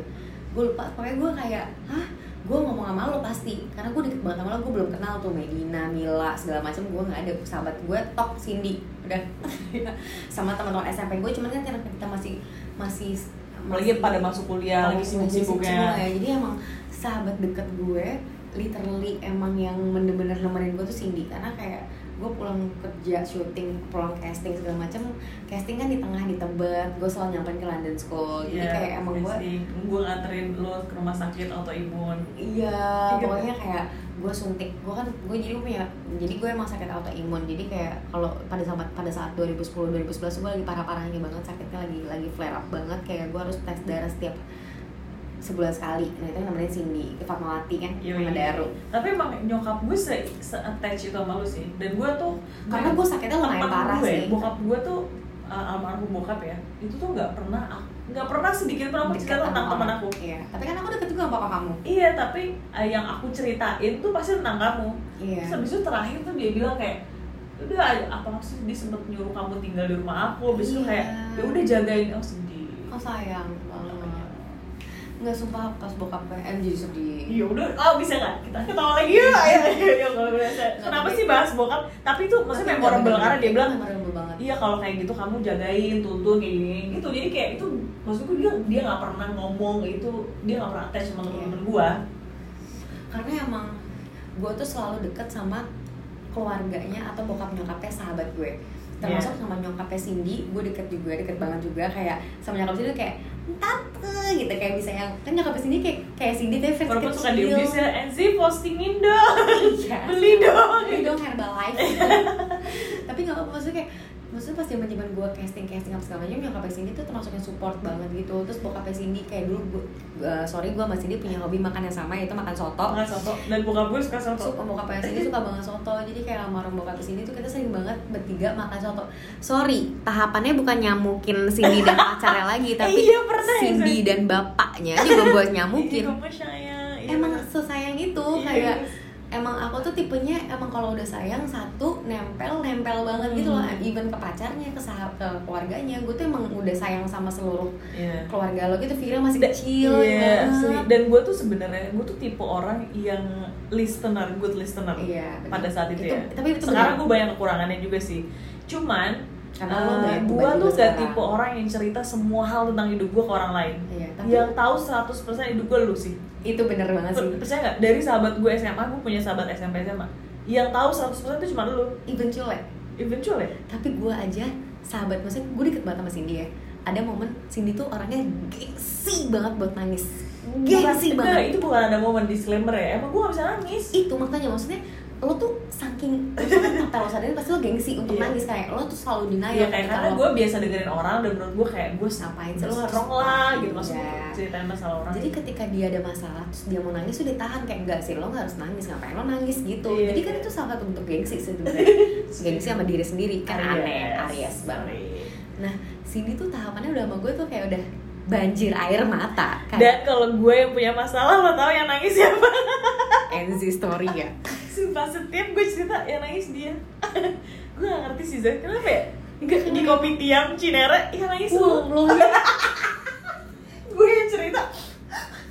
Gue lupa pokoknya gue kayak hah gue ngomong sama lo pasti karena gue deket banget sama lo gue belum kenal tuh Medina Mila segala macam gue nggak ada sahabat gue tok Cindy udah. Sama teman-teman SMP gue cuman kan karena kita masih masih lagi pada masuk kuliah lagi sibuk-sibuknya ya. jadi emang sahabat deket gue literally emang yang bener-bener nemenin gue tuh Cindy. Karena kayak gue pulang kerja syuting pulang casting segala macam casting kan di tengah di Tebet gue selalu nyamperin ke London School. Jadi Iya, kayak emang gue gue nganterin lo ke rumah sakit autoimun. Iya, Iya. pokoknya kayak gue suntik, gue kan gue jadi punya, jadi gue emang sakit autoimun, jadi kayak kalau pada saat pada saat 2010 2011 gue lagi parah parahnya banget sakitnya lagi lagi flare up banget, kayak gue harus tes darah setiap sebulan sekali, nah itu yang namanya Cindy, Fatmawati kan, Iya, sama iya. Daru. tapi emang nyokap gue se, se attach itu sama lu sih dan gue tuh Karena gue sakitnya lumayan parah gue, sih. bokap gue tuh uh, almarhum bokap ya itu tuh nggak pernah nggak pernah sedikit pun aku cerita tentang teman aku Iya, tapi kan aku deket juga sama papa kamu. iya tapi uh, yang aku ceritain tuh pasti tentang kamu Iya. terus habis itu terakhir tuh dia bilang kayak udah apa sih dia sempet nyuruh kamu tinggal di rumah aku habis itu Iya. kayak ya udah jagain oh sedih oh sayang banget nggak sumpah pas bokap em jadi sedih. Iya udah, oh bisa nggak? Kita ketawa lagi. Yuk? Ayo, ayo. Kenapa sih bahas bokap? Tapi itu maksudnya memorable bener-bener karena dia bilang memorable banget. Iya kalau kayak gitu kamu jagain tuntun kayak gini gitu. Jadi kayak itu maksudku dia dia nggak pernah ngomong itu dia nggak pernah attach sama temen-temen gua. Karena emang gue tuh selalu deket sama keluarganya atau bokap nyokapnya sahabat gue. Termasuk Iya. sama nyokapnya Cindy gue deket juga deket banget juga. Kayak sama nyokap Cindy kayak tante gitu. Kayak bisa yang kan nyokapnya Cindy kayak kayak Cindy tapi versi walaupun suka kecil. diubis ya Enzi postingin dong. Iya. beli dong. Beli dong Herbalife. Tapi nggak apa maksudnya kayak maksudnya pas zaman zaman gue casting casting apa segala macam nyokapnya Cindy tuh termasuk yang support banget gitu. Terus bokapnya Cindy kayak dulu gue sorry gue sama Cindy punya hobi makan yang sama yaitu makan soto. Makan soto. Dan bokap gue suka soto. Suka bokapnya Cindy suka banget soto. Jadi kayak sama orang bokapnya Cindy tuh kita sering banget bertiga makan soto. Sorry tahapannya bukan nyamukin Cindy dan pacarnya lagi tapi iya, pernah ya, Cindy saya. dan bapaknya juga buat nyamukin. Sayang Iya, emang sesayang itu Iya. kayak emang aku tuh tipenya emang kalau udah sayang satu nempel nempel banget gitu loh. Hmm. even ke pacarnya ke sahabat ke keluarganya gue tuh emang udah sayang sama seluruh Iya. keluarga lo gitu. Vira masih Da- kecil iya, banget. dan gue tuh sebenarnya gue tuh tipe orang yang listener good listener Iya, bener. pada saat itu, Itu- ya. tapi itu sekarang gue banyak kekurangannya juga sih. Cuman Karena banyak gue tuh gak tipe orang yang cerita semua hal tentang hidup gue ke orang lain. Iya, tapi yang tahu 100% hidup gue lu sih itu bener banget sih. Per- percaya nggak? Dari sahabat gue SMA gue punya sahabat SMP SMA yang tahu 100% itu cuma lu. Even cule eventual ya? Tapi gue aja sahabat maksudnya gue deket banget sama Cindy ya. Ada momen Cindy tuh orangnya gengsi banget buat nangis. Gengsi Bukan- banget. itu bukan ada momen disclaimer ya. Emang gue gak bisa nangis. Itu makanya maksudnya lo tuh saking tanpa lo sadarin pasti lo gengsi untuk Iya. nangis kayak lo tuh selalu denial Iya kayak karena gue biasa dengerin orang dan menurut gue kayak gue Ngapain sih, lo harus- lah gitu maksudnya Iya. ceritain masalah orang. Jadi ketika dia ada masalah terus dia mau nangis udah tahan kayak enggak sih lo nggak harus nangis ngapain lo nangis? gitu. Iya, jadi kan itu salah satu bentuk gengsi sebenarnya. Gengsi sama diri sendiri kan aneh Aries banget. Nah Cindy tuh tahapannya udah sama gue tuh kayak udah banjir air mata Dan kayak kalau gue yang punya masalah lo tau yang nangis siapa? Enzi story ya. Sumpah setiap gue cerita yang nangis dia. Gue gak ngerti sih Zai, kenapa ya? Di, di kopi tiam Cinere yang nangis lo Gue yang cerita.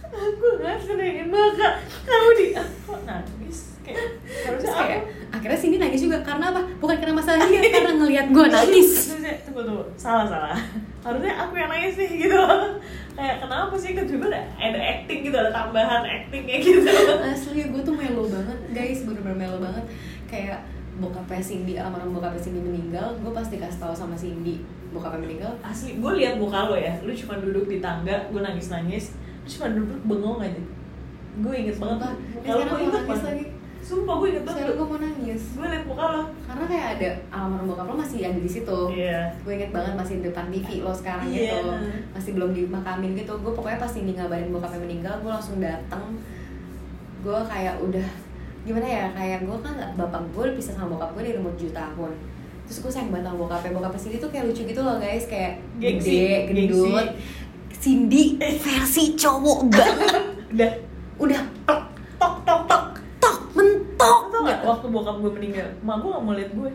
Aku gak senengin maka Kamu di Kok nangis? Kayak harusnya kayak akhirnya Cindy nangis juga karena apa? Bukan karena masalah dia, karena ngelihat gue nangis. Tunggu tunggu. Salah salah. Harusnya aku yang nangis nih gitu. Kayak kenapa sih? Kan juga ada, ada acting gitu ada tambahan actingnya gitu. Asli gue tuh melo banget, guys, bener-bener melo banget. Kayak bokapnya Cindy, almarhum bokapnya Cindy meninggal, gue pasti kasih tahu sama Cindy bokapnya meninggal. asli gue lihat muka lo ya. Lu cuma duduk di tangga gue nangis nangis lu cuma duduk bengong aja. Gue inget banget sekarang gue inget nangis banget. lagi. Sumpah gue inget banget gue mau nangis. gue liat muka lo Karena kayak ada almarhum bokap lo masih ada di situ. iya Gue inget banget masih di depan TV lo sekarang Iya. gitu. Masih belum dimakamin gitu. Gue pokoknya pas Cindy ngabarin bokapnya meninggal, gue langsung dateng. Gue kayak udah gimana ya kayak gue kan bapak gue pisah sama bokap gue dari umur 7 tahun terus gue sayang banget sama bokapnya bokapnya Cindy tuh kayak lucu gitu loh guys kayak Gengsi, gede gendut Cindy versi cowok banget udah udah tok tok tok mentok tau gak gitu. Waktu bokap gue meninggal mak gue gak mau liat gue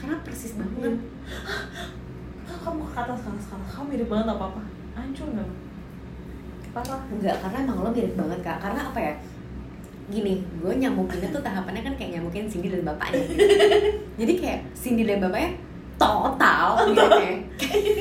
karena persis banget. Ah, kamu ke atas ke atas ke atas? Kamu mirip banget apa apa hancur nggak? Parah. Enggak, karena emang lo mirip banget kak. Karena apa ya? Gini, gue nyamukinnya tuh tahapannya kan kayak nyamukin Cindy dan bapaknya gitu. Jadi kayak Cindy dan bapaknya total gitu kayak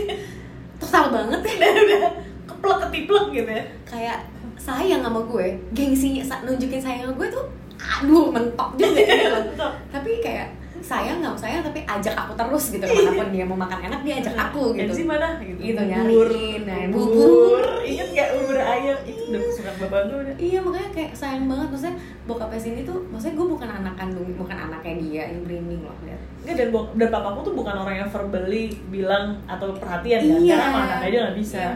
Total banget. Ya udah. Keplek ketiplek gitu ya. Kayak sayang sama gue Gengsinya, nunjukin sayang sama gue tuh Aduh, mentok juga gitu. Tapi kayak sayang nggak sayang tapi ajak aku terus gitu. Ke mana pun dia mau makan enak dia ajak aku gitu. Kenzi mana gitu, Gitu, bubur. Nyariin, nah, bubur. bubur. inget gak bubur ayam? Itu udah kesukaan bapak gue udah. Iya makanya kayak sayang banget. Maksudnya bokapnya Cindy tuh maksudnya gue bukan anak kandung bukan anaknya dia yang merinding loh lihat. Enggak dan bok- dan papaku tuh bukan orang yang verbally bilang atau perhatian kan. Iya. karena emang anak aja nggak bisa. Iya.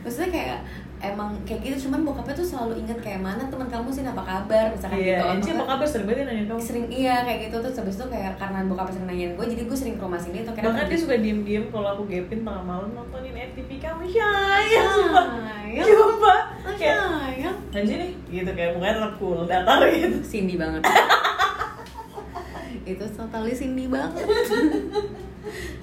Maksudnya kayak emang kayak gitu cuman bokapnya tuh selalu inget kayak mana teman kamu sih? Apa kabar? Misalkan iya gitu. Enci apa kabar? Sering banget nanya kamu. sering iya kayak gitu. Terus habis itu kayak karena bokapnya sering nanyain gue jadi gue sering ke rumah sini atau bahkan dia suka diem diem kalau aku gapin tengah malam nontonin FTV kamu. Sayang. Sumpah. Sayang. Sumpah. Oh, kayak sayang Anji nih gitu kayak mukanya tetap cool datar gitu. Cindy banget itu totally Cindy banget.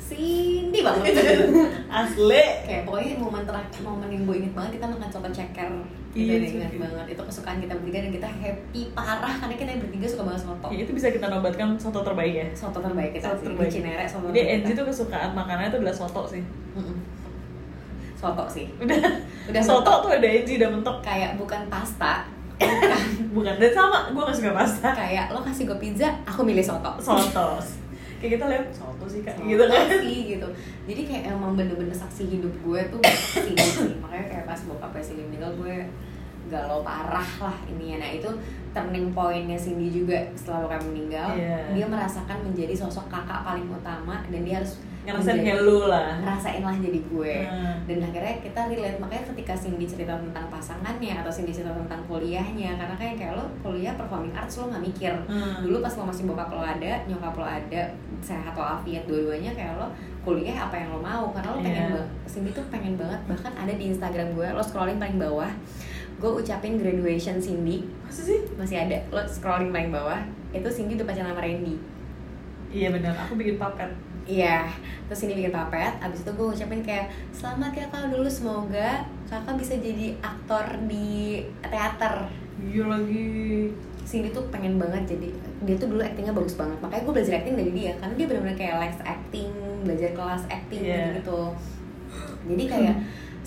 Cindy banget. Asli. Kayak pokoknya momen terakhir momen yang gue inget banget kita makan soto ceker. Iya, ingat ceker. banget. Itu kesukaan kita bertiga dan kita happy parah karena kita bertiga suka banget soto Ya, itu bisa kita nobatkan soto terbaik ya? Soto terbaik kita Soto sih terbaik. di Cinere soto jadi Enzi tuh kesukaan makanannya itu adalah soto sih. Soto sih. Udah Udah soto mentok. tuh ada Enzi udah mentok. Kayak bukan pasta bukan. Dan sama gue gak suka pasta. Kayak lo kasih gue pizza aku milih soto. Soto kayak kita lihat soto sih kak. Soto gitu kan? sih gitu. Jadi kayak emang bener-bener saksi hidup gue tuh sih. Makanya kayak pas bokapnya Cindy meninggal gue galau parah lah ini nah itu turning pointnya Cindy juga setelah bokapnya meninggal. Iya. dia merasakan menjadi sosok kakak paling utama dan dia harus ngerasain menjadi- hello lah. ngerasain lah jadi gue. Hmm. dan akhirnya kita relate makanya ketika Cindy cerita tentang pasangannya atau Cindy cerita tentang kuliahnya karena kayak kayak lo kuliah performing arts lo nggak mikir. Hmm. dulu pas lo masih bokap lo ada nyokap lo ada sehat walafiat dua-duanya kayak lo kuliah apa yang lo mau karena lo pengen banget Cindy tuh pengen banget bahkan ada di Instagram gue lo scrolling paling bawah gue ucapin graduation Cindy. Masa sih? Masih ada lo scrolling paling bawah itu Cindy udah pacaran sama Randy. Iya benar aku bikin paket Iya, terus ini bikin papet, abis itu gue ucapin kayak Selamat ya kak dulu, semoga kakak bisa jadi aktor di teater. Iya lagi. Cindy tuh pengen banget jadi Dia tuh dulu actingnya bagus banget, makanya gue belajar acting dari dia Karena dia bener-bener kayak les acting, belajar kelas acting Iya. gitu Jadi kayak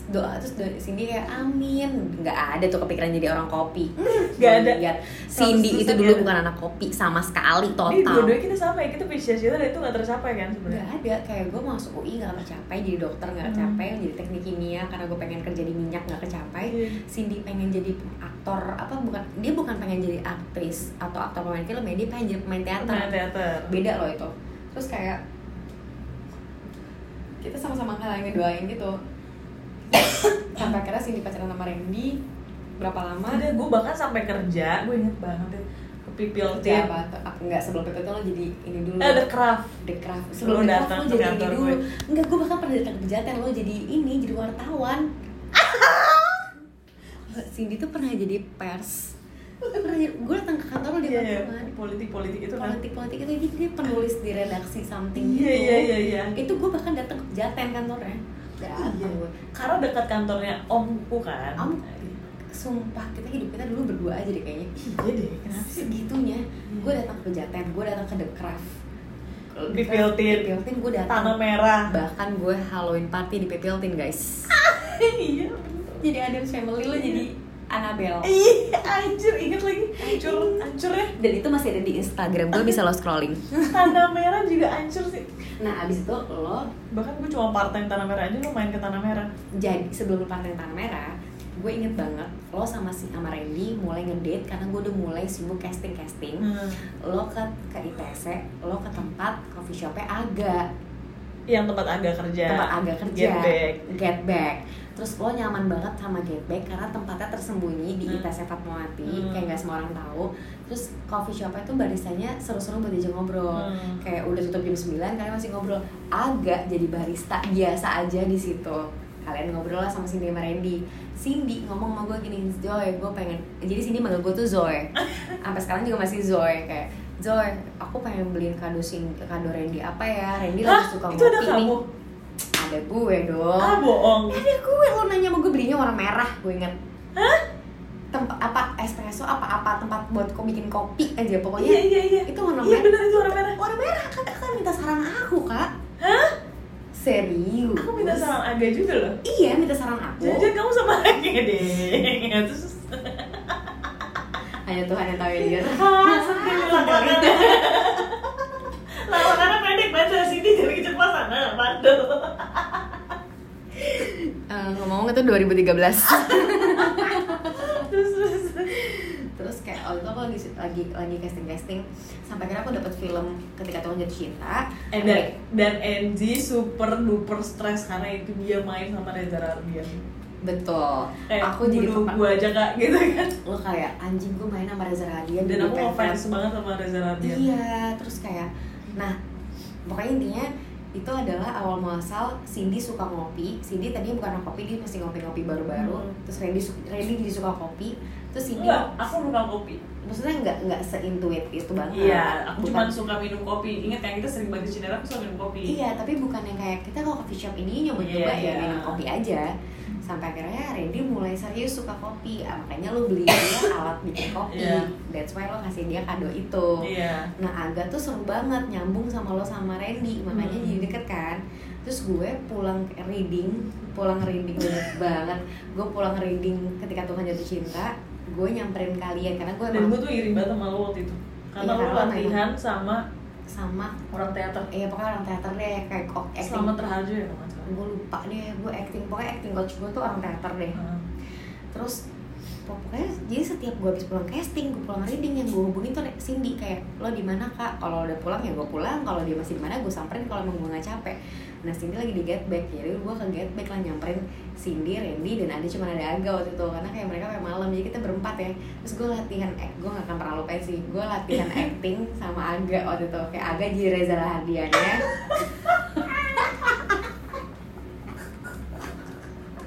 doa terus Cindy kayak amin. Nggak ada tuh kepikiran jadi orang kopi. Nggak ada. Lihat, Cindy 100% itu dulu bukan anak kopi sama sekali ini total dua-duanya kita sama ya kita cita-cita dan itu gak tercapai kan nggak sebenarnya ada kayak gue masuk UI nggak tercapai jadi dokter nggak Hmm. tercapai jadi teknik kimia karena gue pengen kerja di minyak nggak kecapai Iya. Cindy pengen jadi aktor apa bukan dia bukan pengen jadi aktris atau aktor pemain film ya dia pengen jadi pemain teater. Main teater. Beda loh itu. Terus kayak kita sama-sama kayak ngedoain gitu sampai akhirnya Cindy pacaran sama Randy berapa lama? Ada gue bahkan sampai kerja gue inget banget ya ke pipil kerja apa aku nggak sebelum PPT lo jadi ini dulu. Ada craft. The Craft. Lu sebelum The Craft datang lo jadi ini dulu. gue. enggak gue bahkan pernah datang ke pejaten lo jadi ini jadi wartawan. Cindy tuh pernah jadi pers. Gue datang ke kantor lo di iya iya. wartawan politik politik itu kan. Politik politik itu jadi dia penulis di redaksi something iya gitu. iya iya iya. Itu gue bahkan datang ke pejaten kantornya Iya. karena dekat kantornya omku kan. Om. sumpah kita hidup kita dulu berdua aja deh kayaknya. Iya deh kenapa sih segitunya Iya. gue datang ke pejaten gue datang ke The Craft. Pipiltin. Pipiltin gue datang. Tanah merah. Bahkan gue Halloween party di Pipiltin guys. Iya. Jadi Adams Family lo jadi Annabelle. Iya anjir inget lagi. Hancur hancur ya. Dan itu masih ada di Instagram gue bisa lo scrolling. Tanah merah juga hancur sih nah abis itu lo bahkan gue cuma part time tanah merah aja lo main ke tanah merah jadi sebelum lo partai Tanah Merah gue inget banget lo sama si sama Randy mulai ngedate karena gue udah mulai sibuk casting casting Hmm. lo ke ke ITC lo ke tempat coffee shopnya Aga yang tempat agak kerja tempat Aga kerja Get back. Get Back. Terus lo nyaman banget sama Get Back karena tempatnya tersembunyi di Hmm. ITC Fatmawati Hmm. kayak gak semua orang tahu. Terus coffee shopnya tuh baristanya seru-seru buat diajak ngobrol. Hmm. kayak udah tutup jam 9 kalian masih ngobrol. Agak jadi barista biasa aja di situ. Kalian ngobrol lah sama Cindy sama Randy. Cindy ngomong sama gue gini Zoe gue pengen jadi Cindy manggil gue tuh Zoe. Sampai sekarang juga masih Zoe kayak Zoe aku pengen beliin kado sing kado Randy apa ya? Randy Hah? lagi suka itu ngopi nih ada gue dong. Ah bohong. Ada gue lo nanya sama gue belinya warna merah gue inget tempat apa espresso apa apa tempat buat kau bikin kopi aja pokoknya. Iya iya iya. Itu warna iya merah. benar itu warna merah. Warna merah kan? Kakak minta saran aku kak. Hah? Serius. Aku minta saran agak juga loh. Iya minta saran aku. Jangan kamu sama agak deh. Terus hanya Tuhan yang tahu ya dia ah lawakan lawakannya pendek banget sini jadi kecepatan nah bandel Eh, ngomong-ngomong itu 2013 terus terus terus kayak oh itu aku lagi lagi lagi casting casting sampai akhirnya aku dapat film ketika Tuhan jatuh cinta Eh, dan, dan NG super duper stres karena itu dia main sama Reza Rahardian betul kayak aku jadi gua aja kak gitu kan lo kayak anjing gue main sama Reza Radian dan aku ngefans banget sama Reza Rahardian Iya, terus kayak nah pokoknya intinya itu adalah awal muasal Cindy suka ngopi. Cindy tadinya bukan anak kopi, dia masih ngopi-ngopi baru-baru. Hmm. Terus Randy Randy jadi suka kopi. terus Cindy Enggak, aku suka kopi. maksudnya nggak nggak seintuit itu banget Iya, aku cuma suka minum kopi. Ingat kan kita sering banget di aku suka minum kopi. Iya, tapi bukan yang kayak kita kalau coffee shop ini nyoba-nyoba Iya, ya iya. minum kopi aja. Sampai akhirnya Randy mulai serius suka kopi. Ah, makanya lu beli dia alat bikin kopi. Iya. That's why lo kasih dia kado itu. Iya. Nah, Aga tuh seru banget nyambung sama lo sama Randy. Makanya Hmm. jadi deket kan. Terus gue pulang reading, pulang reading banget. Gue pulang reading ketika Tuhan jatuh cinta. Gue nyamperin kalian karena gue Dan gue tuh iri banget sama lo waktu itu. Karena Iya, lo latihan sama sama orang teater. eh pokoknya orang teater deh kayak kok acting Selamat terharjo ya gue lupa deh gue acting pokoknya acting coach gue tuh orang teater deh. Terus pokoknya jadi setiap gue habis pulang casting gue pulang reading yang gue hubungin tuh Cindy kayak lo di mana kak? Kalau udah pulang ya gue pulang kalau dia masih di mana gue samperin kalau emang gue nggak capek. Nah Cindy lagi di get back jadi gue ke get back lah nyamperin Cindy, Randy dan ada cuma ada Aga waktu itu karena kayak mereka kayak malam jadi kita berempat ya. Terus gue latihan act gue gak akan pernah lupain sih gue latihan acting sama Aga waktu itu. Kayak Aga jadi Reza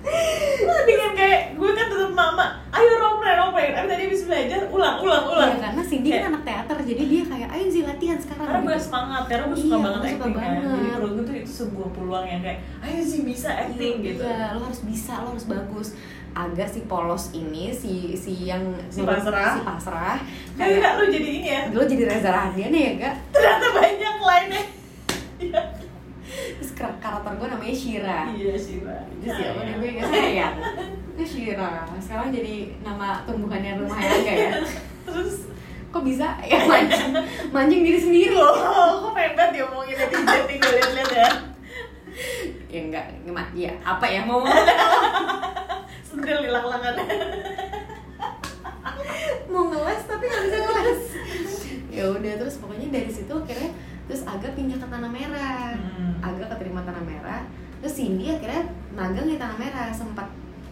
Rahadiannya dengan kayak gue kan tetap mama ayo role play role play tapi tadi habis belajar ulang ulang ulang Iya, karena Cindy kan anak teater jadi dia kayak ayo sih latihan sekarang karena gue gitu. semangat karena gue suka Iya, banget gue suka acting kan banget. jadi menurut gue tuh itu sebuah peluang yang kayak ayo sih bisa acting gitu Iya, lo harus bisa, lo harus bagus. Agak si polos ini, si si yang Si pasrah. si pasrah, kayak kayak lu jadi ini ya lo jadi Reza Rahadian ya gak? ternyata banyak lainnya Iya. Terus kar- karakter gue namanya Shira. iya pak Terus siapa nih gue gak sayang. Itu Shira. Sekarang jadi nama tumbuhannya rumah Aga ya. terus Kok bisa ya mancing, mancing diri sendiri? loh kok pengen banget diomongin netizen nih gue liat-liat ya Ya enggak? Ya apa ya mau sendiri di lak-lakan mau ngeles tapi nggak bisa ngeles ya udah terus pokoknya dari situ akhirnya terus agak pindah ke tanah merah. Hmm. agak keterima tanah merah. Terus Cindy akhirnya magang di tanah merah sempat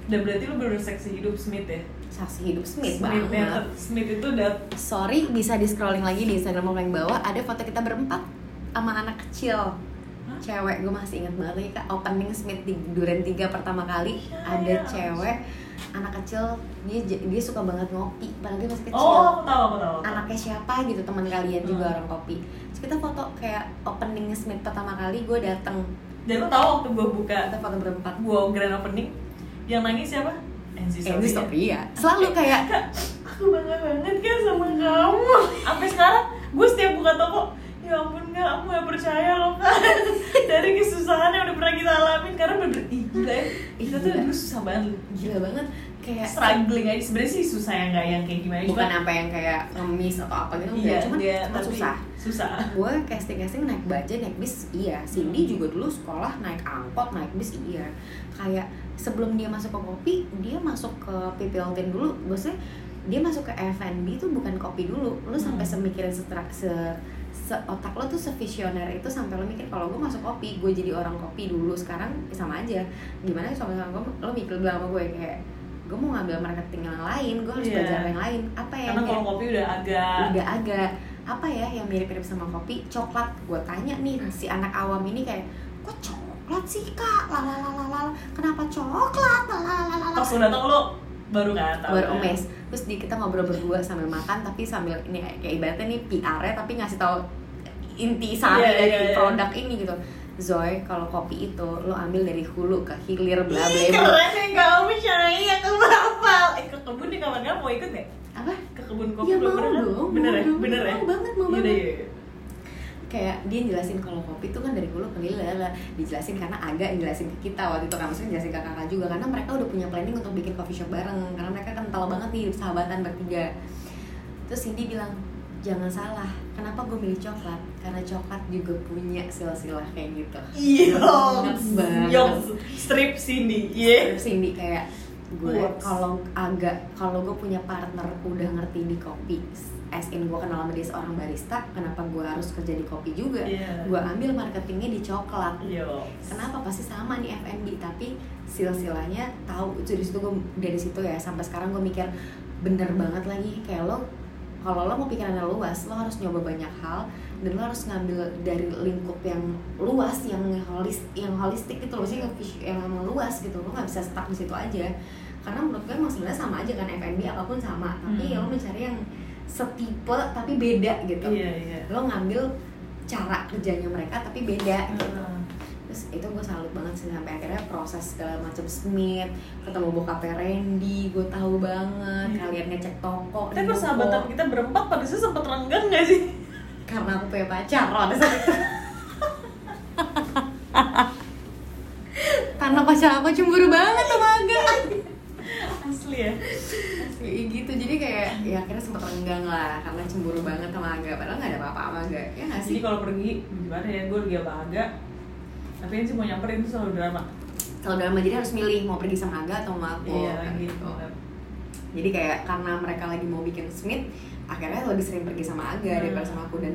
dan berarti lu bener seksi hidup Smith ya? Saksi hidup Smith Smith, banget. ya, Smith itu udah sorry bisa di scrolling lagi di Instagram yang bawah ada foto kita berempat sama anak kecil. Hah? cewek gue masih ingat banget. Lagi kak opening Smith di Duren 3 pertama kali. Ya, ada ya. cewek anak kecil dia dia suka banget ngopi padahal dia masih kecil. Oh aku tahu aku tahu, anaknya siapa gitu teman kalian juga Hmm. orang kopi. Terus kita foto kayak opening Smith pertama kali gue dateng. Dan lu tahu waktu gue buka kita foto berempat. gua grand opening yang nangis siapa? Enzi ini Sofia. Sofia. Selalu kayak aku bangga banget kan sama kamu. Sampai sekarang gue setiap buka toko ya ampun kak aku gak percaya loh kak. Dari kesusahan yang udah pernah kita alamin karena bener gila ya. Kita tuh dulu susah banget gila banget. Kayak struggling aja. Sebenarnya sih susah yang gak yang kayak gimana bukan apa yang kayak ngemis atau apa gitu iya cuma dia cuma susah. susah. Gue casting casting naik bajai naik bis iya. Cindy juga dulu sekolah naik angkot naik bis iya. Kayak sebelum dia masuk ke kopi dia masuk ke PPLTN dulu. Maksudnya dia masuk ke F&B tuh bukan kopi dulu. Lu sampai Hmm. semikirin setra, se, se otak lo tuh sevisioner itu sampai lo mikir kalau gue masuk kopi gue jadi orang kopi dulu sekarang ya sama aja. Gimana sama sama gue lo mikir bilang sama gue kayak gue mau ngambil marketing yang lain gue harus Iya. belajar yang lain. Apa ya karena kalau kopi udah agak udah agak. Apa ya yang mirip-mirip sama kopi? Coklat. Gue tanya nih si anak awam ini kayak kok coklat sih kak? Lalalala kenapa coklat? Lalalala pas udah tau lo baru kan tahu baru kan? terus di kita ngobrol berdua sambil makan tapi sambil ini kayak ibaratnya nih PR -nya, tapi ngasih tahu inti sari Iya, dari iya, iya. produk ini gitu Zoe kalau kopi itu lo ambil dari hulu ke hilir bla bla bla keren ya kamu Syai aku hafal eh ke kebun nih kapan-kapan mau ikut gak? apa ke kebun kopi Iya, belum mau pernah kan? dong, bener ya bener ya Mau banget, mau Yaudah, banget. Kayak dia jelasin kalau kopi itu kan dari hulu ke hilir lah. Dijelasin karena agak jelasin ke kita waktu itu kan maksudnya jelasin ke kakak juga karena mereka udah punya planning untuk bikin coffee shop bareng karena mereka kental banget nih sahabatan bertiga. Terus Cindy bilang jangan salah kenapa gue milih coklat? Karena coklat juga punya silsilah kayak gitu. Iya, Banget. Strip Cindy, iya. Terus Cindy kayak gue kalau agak kalau gue punya partner udah ngerti di kopi as in gue kenal sama dia seorang barista kenapa gue harus kerja di kopi juga? Iya. gue ambil marketingnya di coklat. Iya. kenapa? Pasti sama nih F&B tapi silsilahnya tahu. Dari situ gue dari situ ya sampai sekarang gue mikir bener banget lagi kayak lo kalau lo mau pikirannya luas lo harus nyoba banyak hal dan lo harus ngambil dari lingkup yang luas yang holis yang holistik gitu loh sih yang, luas gitu. Lo nggak bisa stuck di situ aja. Karena menurut gue emang sebenarnya sama aja kan F&B apa pun sama. Tapi Hmm. lo mencari yang setipe tapi beda gitu. Iya iya. Lo ngambil cara kerjanya mereka tapi beda gitu. Heeh. terus itu gue salut banget sih sampai akhirnya proses segala macam Smith ketemu bokapnya Randy gue tahu banget Iya. kalian ngecek toko tapi persahabatan kita berempat pada saat sempet renggang gak sih? Karena aku punya pacar loh ada saat itu karena pacar aku cemburu banget sama Aga. Asli ya gitu. Jadi kayak ya akhirnya sempet renggang lah karena cemburu banget sama Aga. Padahal nggak ada apa-apa sama Aga ya nggak sih? Jadi kalau pergi gimana ya? Gue lagi sama Aga. Tapi yang sih mau nyamperin itu selalu drama. Kalau dalam jadi harus milih mau pergi sama Aga atau sama aku iya kan gitu. jadi kayak karena mereka lagi mau bikin Smith akhirnya lebih sering pergi sama Aga Hmm. daripada sama aku. Dan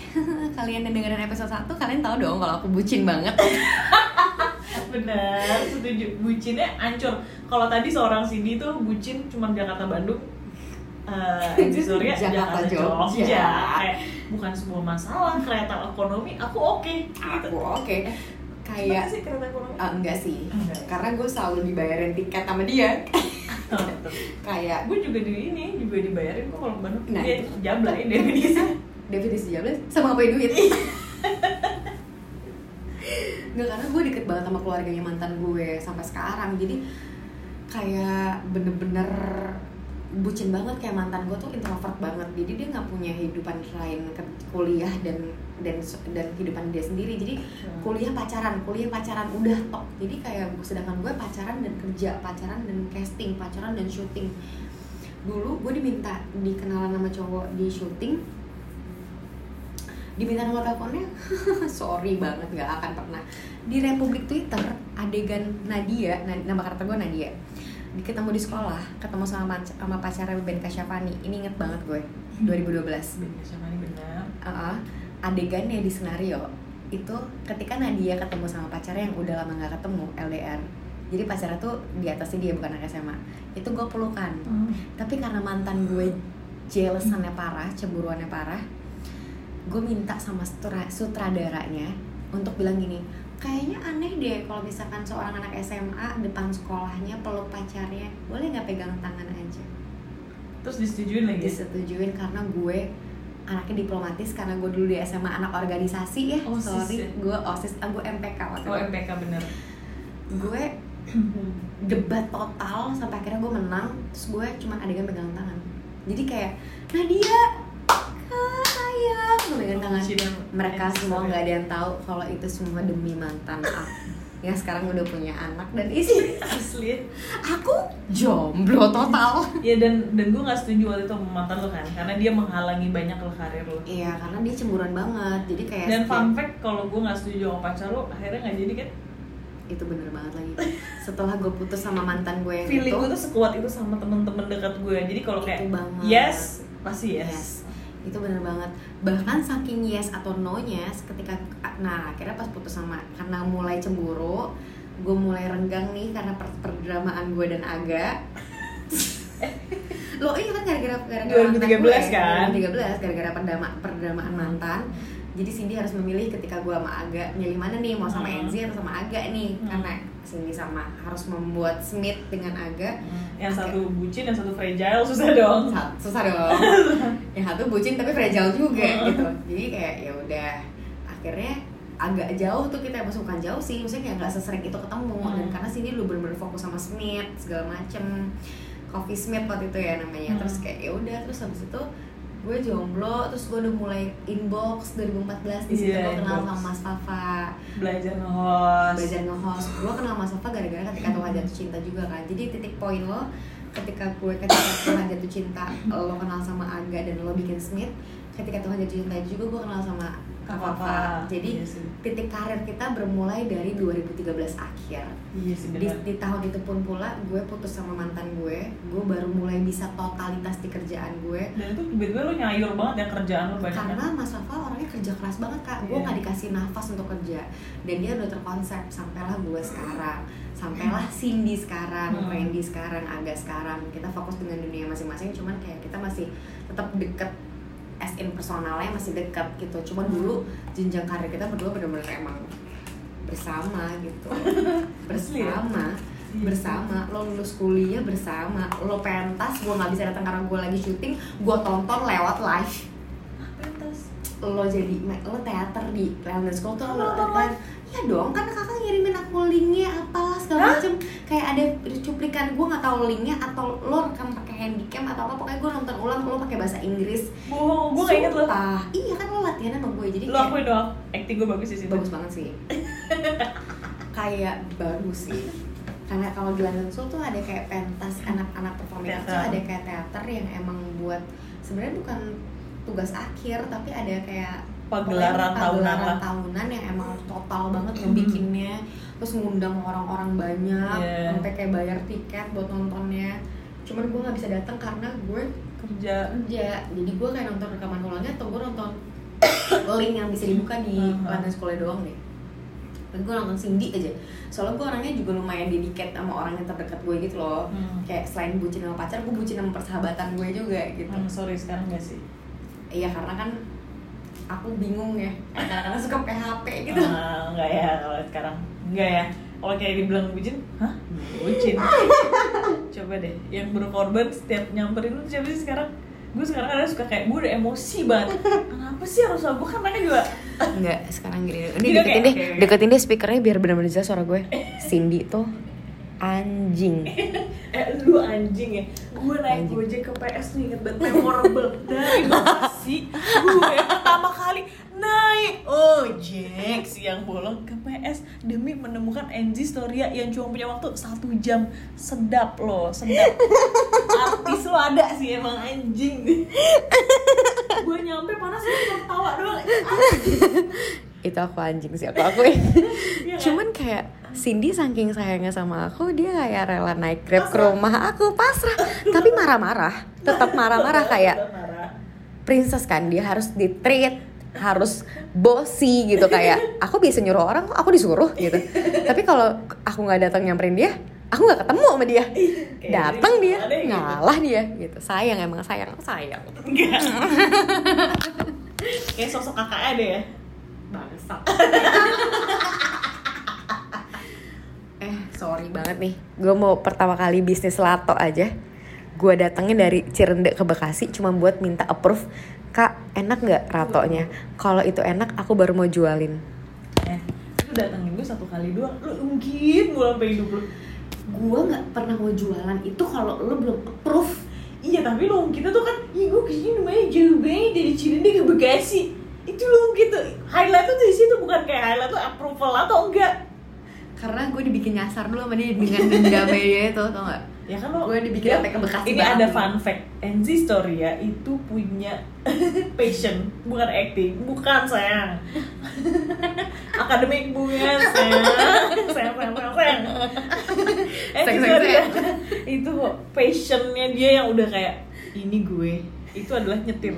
kalian yang dengerin episode 1 kalian tahu dong kalau aku bucin banget benar setuju. Bucinnya ancur. Kalau tadi seorang Cindy tuh bucin cuma Jakarta Bandung. Eh Enzi Surya Jakarta, Jakarta Jogja. Jogja. Kayak bukan sebuah masalah kereta ekonomi aku oke gitu. Aku oke. Gimana kayak sih kereta ekonomi? Ah, enggak sih. Enggak. karena gue selalu dibayarin tiket sama dia. Kayak gue juga di ini juga dibayarin kok kalau ke Bandung. Nah, dia jablain definisi. Definisi jablas sama apa duit Nggak, karena gue deket banget sama keluarganya mantan gue sampai sekarang. Jadi kayak bener-bener bucin banget. Kayak mantan gue tuh introvert banget. Jadi dia nggak punya kehidupan selain ke- kuliah dan dan dan kehidupan dia sendiri. Jadi kuliah pacaran kuliah pacaran udah tok jadi kayak sedangkan gue pacaran dan kerja pacaran dan casting pacaran dan syuting dulu gue diminta dikenalan sama cowok di syuting diminta nomor teleponnya? Sorry banget nggak akan pernah. Di Republik Twitter adegan Nadia Na- nama karakter gue Nadia. Di- ketemu di sekolah ketemu sama sama pacarnya Ben Kasyafani ini inget banget gue 2012 Bener sama ini benar. Uh, adegannya di skenario itu ketika Nadia ketemu sama pacarnya yang udah lama nggak ketemu LDR jadi pacarnya tuh di atasnya dia bukan anak SMA itu gue pelukan. Tapi karena mantan gue jealousannya parah cemburuannya parah gue minta sama sutra- sutradaranya untuk bilang gini kayaknya aneh deh kalau misalkan seorang anak SMA depan sekolahnya peluk pacarnya. Boleh nggak pegang tangan aja? Terus disetujuin lagi disetujuin karena gue anaknya diplomatis karena gue dulu di SMA anak organisasi ya. OSIS sorry ya? gue osis ah, gue MPK waktu oh. MPK bener. Gue debat total sampai akhirnya gue menang. Terus gue cuman adegan pegang tangan. Jadi kayak Nadia pegang tangan mereka semua nggak ada yang tahu kalau itu semua demi mantan aku. Yang sekarang udah punya anak dan isi asli. Aku jomblo total. Ya dan dan gue nggak setuju waktu itu sama mantan lo kan karena dia menghalangi banyak lo karir lo iya karena dia cemburuan banget. Jadi kayak dan setiap- fun fact kalau gue nggak setuju sama pacar lo akhirnya nggak jadi kan? Itu bener banget lagi. Setelah gue putus sama mantan gue yang feeling itu gue tuh sekuat itu sama temen-temen dekat gue jadi kalau kayak banget. yes pasti yes, yes itu bener banget. Bahkan saking yes atau no nya ketika nah akhirnya pas putus sama karena mulai cemburu gue mulai renggang nih karena per perdramaan gue dan Aga. Lo ini kan gara-gara gara-gara 2013 mantan gue, kan? 2013 gara-gara perdama perdramaan mantan jadi Cindy harus memilih ketika gue sama Aga milih mana nih? Mau sama Hmm. Enzi atau sama Aga nih? Hmm. karena Cindy sama harus membuat Smith dengan Aga. Yang Oke. satu bucin yang satu fragile susah dong. Sa- susah dong. Yang satu bucin tapi fragile juga gitu. Jadi kayak ya udah akhirnya agak jauh tuh kita masuk bukan jauh sih maksudnya kayak nggak sesering itu ketemu. Hmm. dan karena sini lu bener-bener fokus sama Smith segala macem. Coffee Smith waktu itu ya namanya. Hmm. terus kayak ya udah terus habis itu gue jomblo terus gue udah mulai inbox 2014 di situ Iya, gue kenal inbox. sama Mas Fafa belajar nge-host. Belajar nge-host. Gue kenal Mas Fafa gara-gara ketika Tuhan jatuh cinta juga kan. Jadi titik poin lo ketika gue ketika Tuhan jatuh cinta lo kenal sama Aga dan lo bikin Smith ketika Tuhan jatuh cinta juga gue kenal sama Fafa. jadi Iya sih. titik karir kita bermulai dari 2013 akhir iya sih di, benar di tahun itu pun pula gue putus sama mantan gue gue baru mulai bisa totalitas di kerjaan gue dan itu tiba-tiba lo nyayur banget ya kerjaan lo banyak karena kan? Mas Fafa orangnya kerja keras banget kak gue Iya. nggak dikasih nafas untuk kerja dan dia udah terkonsep sampailah gue sekarang sampailah Cindy sekarang Hmm. Randy sekarang Aga sekarang kita fokus dengan dunia masing-masing cuman kayak kita masih tetap deket as in personalnya masih dekat gitu. Cuman Hmm. dulu jenjang karir kita berdua bener-bener emang bersama gitu. Ya? bersama bersama. Lo lulus kuliah bersama. Lo pentas gue nggak bisa datang karena gue lagi syuting gue tonton lewat live. Pentas. Lo jadi lo teater di London School tuh lo Nonton kan? ya dong kan kakak ngirimin aku linknya apalah segala macem kayak ada cuplikan gue nggak tahu linknya atau lo rekam pakai handycam atau apa pokoknya gue nonton ulang lo pakai bahasa Inggris. Bohong gue gak inget lo. Iya kan lo latihan sama gue jadi lo kayak akuin dong acting gue bagus di situ. Bagus banget sih. Kayak bagus sih. Karena kalau di London School tuh ada kayak pentas anak-anak performing arts tuh ada kayak teater yang emang buat sebenarnya bukan tugas akhir tapi ada kayak Pagelaran tahunan tahunan yang emang total banget ngebikinnya terus ngundang orang-orang banyak Yeah. sampai kayak bayar tiket buat nontonnya. Cuman gue nggak bisa datang karena gue kerja. kerja. Jadi gue kayak nonton rekaman ulangnya atau gue nonton link yang bisa dibuka di Uh-huh. London School doang deh. Dan gue nonton Cindy aja. Soalnya gue orangnya juga lumayan dedicated sama orang yang terdekat gue gitu loh. Hmm. kayak selain bucin sama pacar gue bucin sama persahabatan gue juga gitu. Hmm, sorry sekarang gak sih? Iya karena kan aku bingung ya. Kadang-kadang suka PHP gitu. Ah, enggak ya kalau sekarang. Enggak ya. Kalau kayak dibilang bucin? Hah? Bucin. Coba deh yang berkorban setiap nyamperin lu siapa sih sekarang? Gue sekarang kadang suka kayak gue udah emosi banget. Kenapa sih harus gue kan mereka juga Enggak, sekarang gini. Ini deketin deh, oke. deketin deh speakernya biar benar-benar jelas suara gue. Cindy tuh anjing. Eh lu anjing ya. Gue naik Anjing. gojek ke PS tuh inget banget memorable. Dari Bekasi gue pertama kali naik ojek siang bolong ke PS demi menemukan Enzi Storia yang cuma punya waktu satu jam. Sedap loh sedap. Artis lo ada sih emang anjing. Gue nyampe panas gue cuma tawa doang. Itu aku anjing sih, aku akuin. Iya kan? Cuman kayak Cindy saking sayangnya sama aku Dia kayak rela naik grab ke rumah aku Pasrah. Tapi marah-marah Tetap marah-marah kayak princess kan Dia harus di treat harus bossy gitu kayak aku bisa nyuruh orang aku disuruh gitu. Tapi kalau aku nggak datang nyamperin dia aku nggak ketemu sama dia. Datang dia ada gitu. ngalah dia gitu. Sayang emang sayang sayang. Kayak sosok kakaknya deh ya. bangsat sorry banget nih. Gue mau pertama kali bisnis lato aja. Gue datangnya dari Cirende ke Bekasi cuma buat minta approve. Kak enak nggak ratonya? Kalau itu enak aku baru mau jualin. Eh, lu datengin gue satu kali doang, lu ungkit mulu sampai hidup lu. gue nggak pernah mau jualan itu kalau lo belum approve. Iya tapi lu kita tuh kan, ih gue ke sini lumayan jauh banget dari Cirende ke Bekasi. Itu lu gitu, highlight tuh di situ bukan kayak highlight tuh approval atau enggak. Karena gue dibikin nyasar dulu sama dia dengan dendam dia itu tau gak Ya kan lo Gue dibikin sampai ke Bekasi Ini banget. ada fun fact, Enzi Storia itu punya passion, bukan acting, bukan sayang. Akademik bukan sayang, sayang, sayang, sayang, sayang. Sayang, Storia sayang. itu passionnya dia yang udah kayak ini gue, itu adalah nyetir.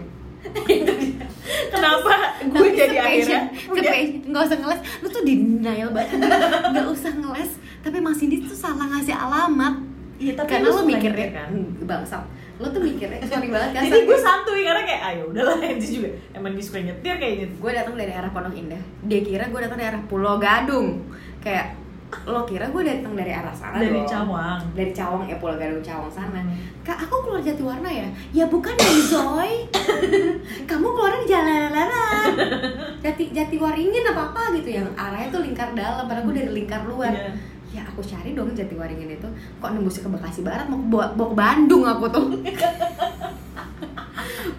Kenapa? Gue jadi akhirnya nggak usah ngeles. Lu tuh denial banget. Nggak usah ngeles. Tapi Mas Cindy tuh salah ngasih alamat. Iya, tapi karena lu lo mikirnya nyetir kan? Bangsat. Lo tuh mikirnya sorry banget kan Jadi gue santuy karena kayak ayo udahlah. Enzi juga. Emang dia suka nyetir kayaknya. gue datang dari arah Pondok Indah. Dia kira gue datang dari arah Pulau Gadung. Kayak lo kira gue datang dari arah sana Dari dong. Cawang. dari Cawang ya Pulau Gadung Cawang sana. Hmm. kak aku keluar Jatiwarna ya? Ya bukan ya Zoy. Kamu keluar di jalan Jati Jatiwaringin apa apa gitu. Yang arahnya tuh lingkar dalam. Padahal gue dari lingkar luar. Iya. ya aku cari dong Jatiwaringin itu. Kok nembus ke Bekasi Barat? Mau ke bawa, bawa ke Bandung aku tuh.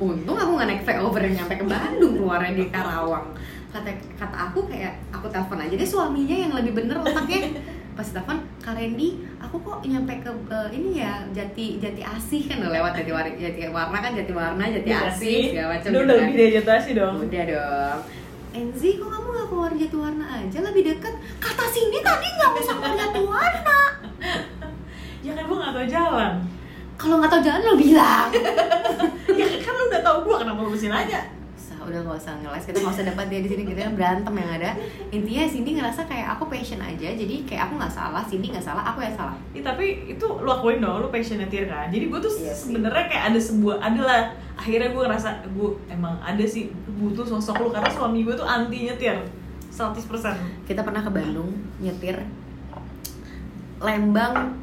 Untung aku nggak naik flyover yang nyampe ke Bandung keluarnya di Karawang kata kata aku kayak aku telepon aja deh suaminya yang lebih bener letaknya pas telepon Kak Randy aku kok nyampe ke eh, ini ya Jati Jati Asih kan lewat Jati Warna Jati Warna kan Jati Warna Jati Asih segala macam Udah gitu udah kan. lebih dari jatasi dong. Udah dong. Enzi, kok kamu gak keluar jati warna aja lebih deket? Kata Cindy tadi nggak usah keluar jati warna. Ya kan gue gak tau jalan. Kalau nggak tahu jalan lo bilang. ya kan lu udah tau gue kenapa lu mesti nanya. Udah nggak usah ngeles. Kita nggak usah dapat dia di sini kita kan berantem yang ada. Intinya Cindy ngerasa kayak aku passion aja. Jadi kayak aku nggak salah, Cindy nggak salah, aku yang salah. Ya, tapi itu lu akuin dong, lu passion nyetir kan. Jadi gue tuh Iya sih. sebenarnya kayak ada sebuah adalah akhirnya gue ngerasa gue emang ada sih butuh sosok lu karena suami gue tuh anti nyetir 100% Kita pernah ke Bandung nyetir. Lembang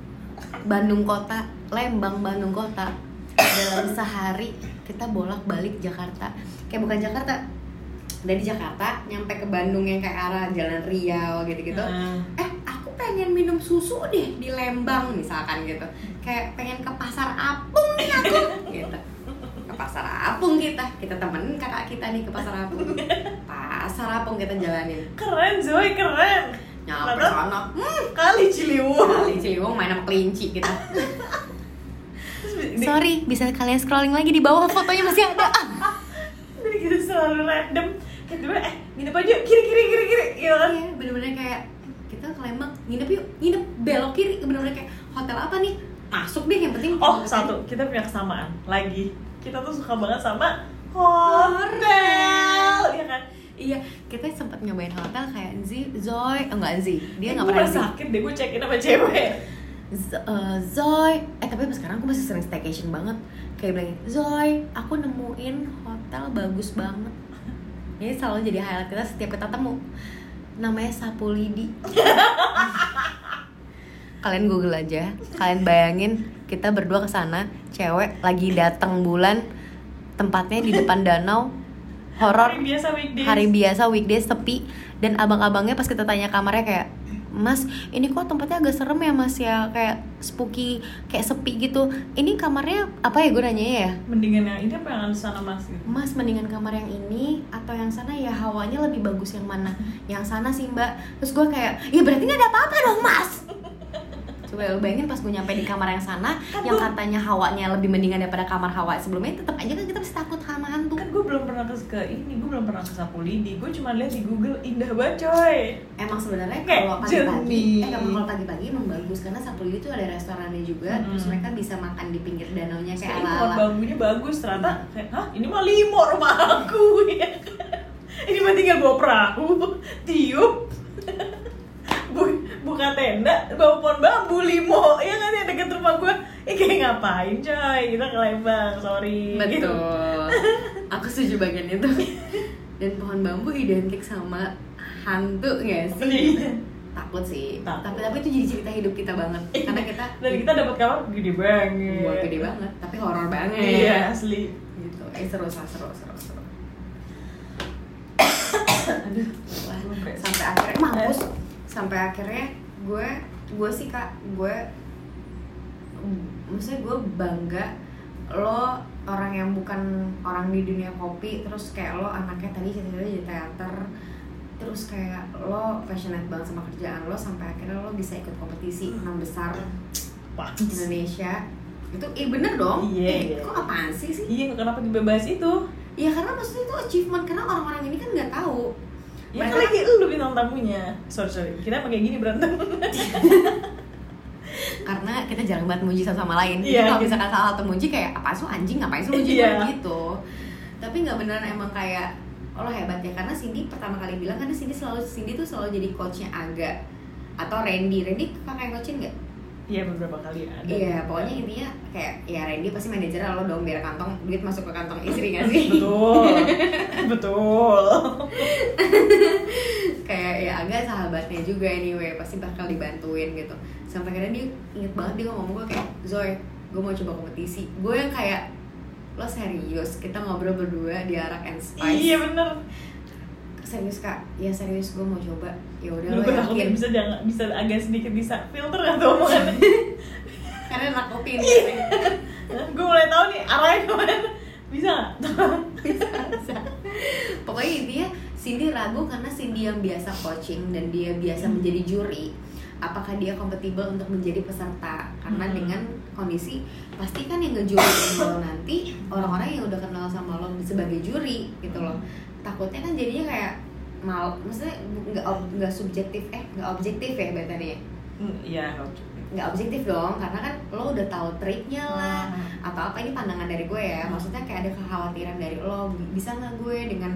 Bandung kota Lembang Bandung kota dalam sehari kita bolak balik Jakarta. Kayak bukan Jakarta dari Jakarta nyampe ke Bandung yang kayak arah Jalan Riau gitu-gitu. Heeh. eh aku pengen minum susu deh di Lembang misalkan gitu. Kayak pengen ke pasar apung nih aku gitu. Ke pasar apung kita kita temenin kakak kita nih ke pasar apung. Pasar apung kita jalanin. Keren Zoe keren. Nyampe sana. Hmm, kali Ciliwung. Kali Ciliwung main sama kelinci di- sorry bisa kalian scrolling lagi di bawah fotonya masih ada. Jadi kita selalu random. Tiba eh nginep aja yuk, kiri kiri kiri kiri Iya kan. Iya bener-bener kayak kita ke Lembang nginep yuk nginep belok kiri. Bener-bener kayak hotel apa nih? Masuk deh yang penting. Oh satu kita punya kesamaan. Lagi Kita tuh suka banget sama hotel Iya kan? Iya, kita sempat nyobain hotel kayak Z, Zoe, oh enggak Z, dia nggak Gue pernah sakit deh gue check in sama cewek Z- eh, Zoe, eh tapi sekarang aku masih sering staycation banget. Kayak bilang, Zoe, aku nemuin hotel bagus banget. Ini selalu jadi highlight kita setiap kita temu. Namanya Sapu Lidi. kalian google aja, kalian bayangin kita berdua ke sana, cewek lagi datang bulan, tempatnya di depan danau, horor, Hari biasa weekdays hari biasa weekdays sepi dan abang-abangnya pas kita tanya kamarnya kayak Mas, ini kok tempatnya agak serem ya mas ya? Kayak spooky, kayak sepi gitu. Ini kamarnya apa ya gue nanya ya? Mendingan yang ini apa yang sana mas? Gitu Mas mendingan kamar yang ini atau yang sana ya hawanya lebih bagus yang mana? Yang sana sih mbak. Terus gue kayak, ya berarti gak ada apa-apa dong mas Coba lu bayangin pas gue nyampe di kamar yang sana Kan Yang gua- katanya hawanya lebih mendingan daripada kamar hawa sebelumnya Tetap aja kan kita masih takut sama hantu Kan gue belum pernah ke, ke ini, gue belum pernah ke Sapu Lidi Gue cuma lihat di Google, indah banget coy Emang sebenarnya kalau pagi-pagi, eh kalau pagi-pagi emang bagus karena Sapulidi itu ada restorannya juga, Mm-mm. terus mereka bisa makan di pinggir danaunya kayak Kayak pohon ala-ala. bambunya bagus ternyata kayak hah ini mah limo rumah aku ya kan? ini mah tinggal bawa perahu tiup buka tenda bawa pohon bambu limo ya kan yang deket rumah gue eh kayak ngapain coy kita ke Lembang sorry gitu. Betul. Aku setuju bagian itu. Dan pohon bambu identik sama hantu gak sih? Iya. Takut sih. Takut. Tapi tapi itu jadi cerita hidup kita banget. Karena kita dan kita dapat kamar gede banget buat gede banget, tapi horor banget. iya asli Gitu. Eh seru seru seru seru. aduh Sampai- sampai akhirnya mampus sampai akhirnya gue gue sih kak gue maksudnya gue bangga lo orang yang bukan orang di dunia kopi terus kayak lo anaknya tadi cita-cita jadi teater terus kayak lo passionate banget sama kerjaan lo sampai akhirnya lo bisa ikut kompetisi enam besar? Indonesia. Itu eh bener dong. Iya, eh, iya. kok apaan sih sih? Iya kenapa dibahas itu? Ya karena maksudnya itu achievement karena orang-orang ini kan nggak tahu Ya Mereka kan lagi lu bintang tamunya Sorry sorry Kita emang kayak gini berantem karena kita jarang banget muji satu sama lain. Jadi Iya, kalau gitu. misalkan salah satu muji kayak apa sih anjing ngapain sih muji gue gitu. Tapi nggak beneran emang kayak oh, lo hebat ya karena Cindy pertama kali bilang karena Cindy selalu Cindy tuh selalu jadi coachnya Aga atau Randy. Randy kakak yang coachin nggak? Iya beberapa kali ada Iya, pokoknya intinya kayak ya Randy pasti manajer lo dong biar kantong duit masuk ke kantong istri gak sih? Betul. Betul. Kayak ya agak sahabatnya juga anyway pasti bakal dibantuin gitu. Sampai akhirnya dia inget banget dia ngomong gue kayak Zoe gue mau coba kompetisi. Gue yang kayak lo serius kita ngobrol berdua di Arak and Spice. Iya bener serius kak. Ya serius gue mau coba. Ya udah lo yakin. bisa jangan bisa agak sedikit bisa filter gak tuh omongannya karena nakupin Iya. Gue mulai tahu nih arahnya ke mana. Bisa gak? Bisa. pokoknya intinya Cindy ragu karena Cindy yang biasa coaching dan dia biasa menjadi juri apakah dia kompatibel untuk menjadi peserta? Karena Hmm. dengan kondisi pasti kan yang ngejuriin lo nanti orang-orang yang udah kenal sama lo sebagai juri gitu loh takutnya kan jadinya kayak mal maksudnya nggak nggak subjektif eh nggak objektif ya betanya Hmm, Iya nggak objektif dong karena kan lo udah tahu triknya lah Hmm. atau apa ini pandangan dari gue ya maksudnya kayak ada kekhawatiran dari lo bisa nggak gue dengan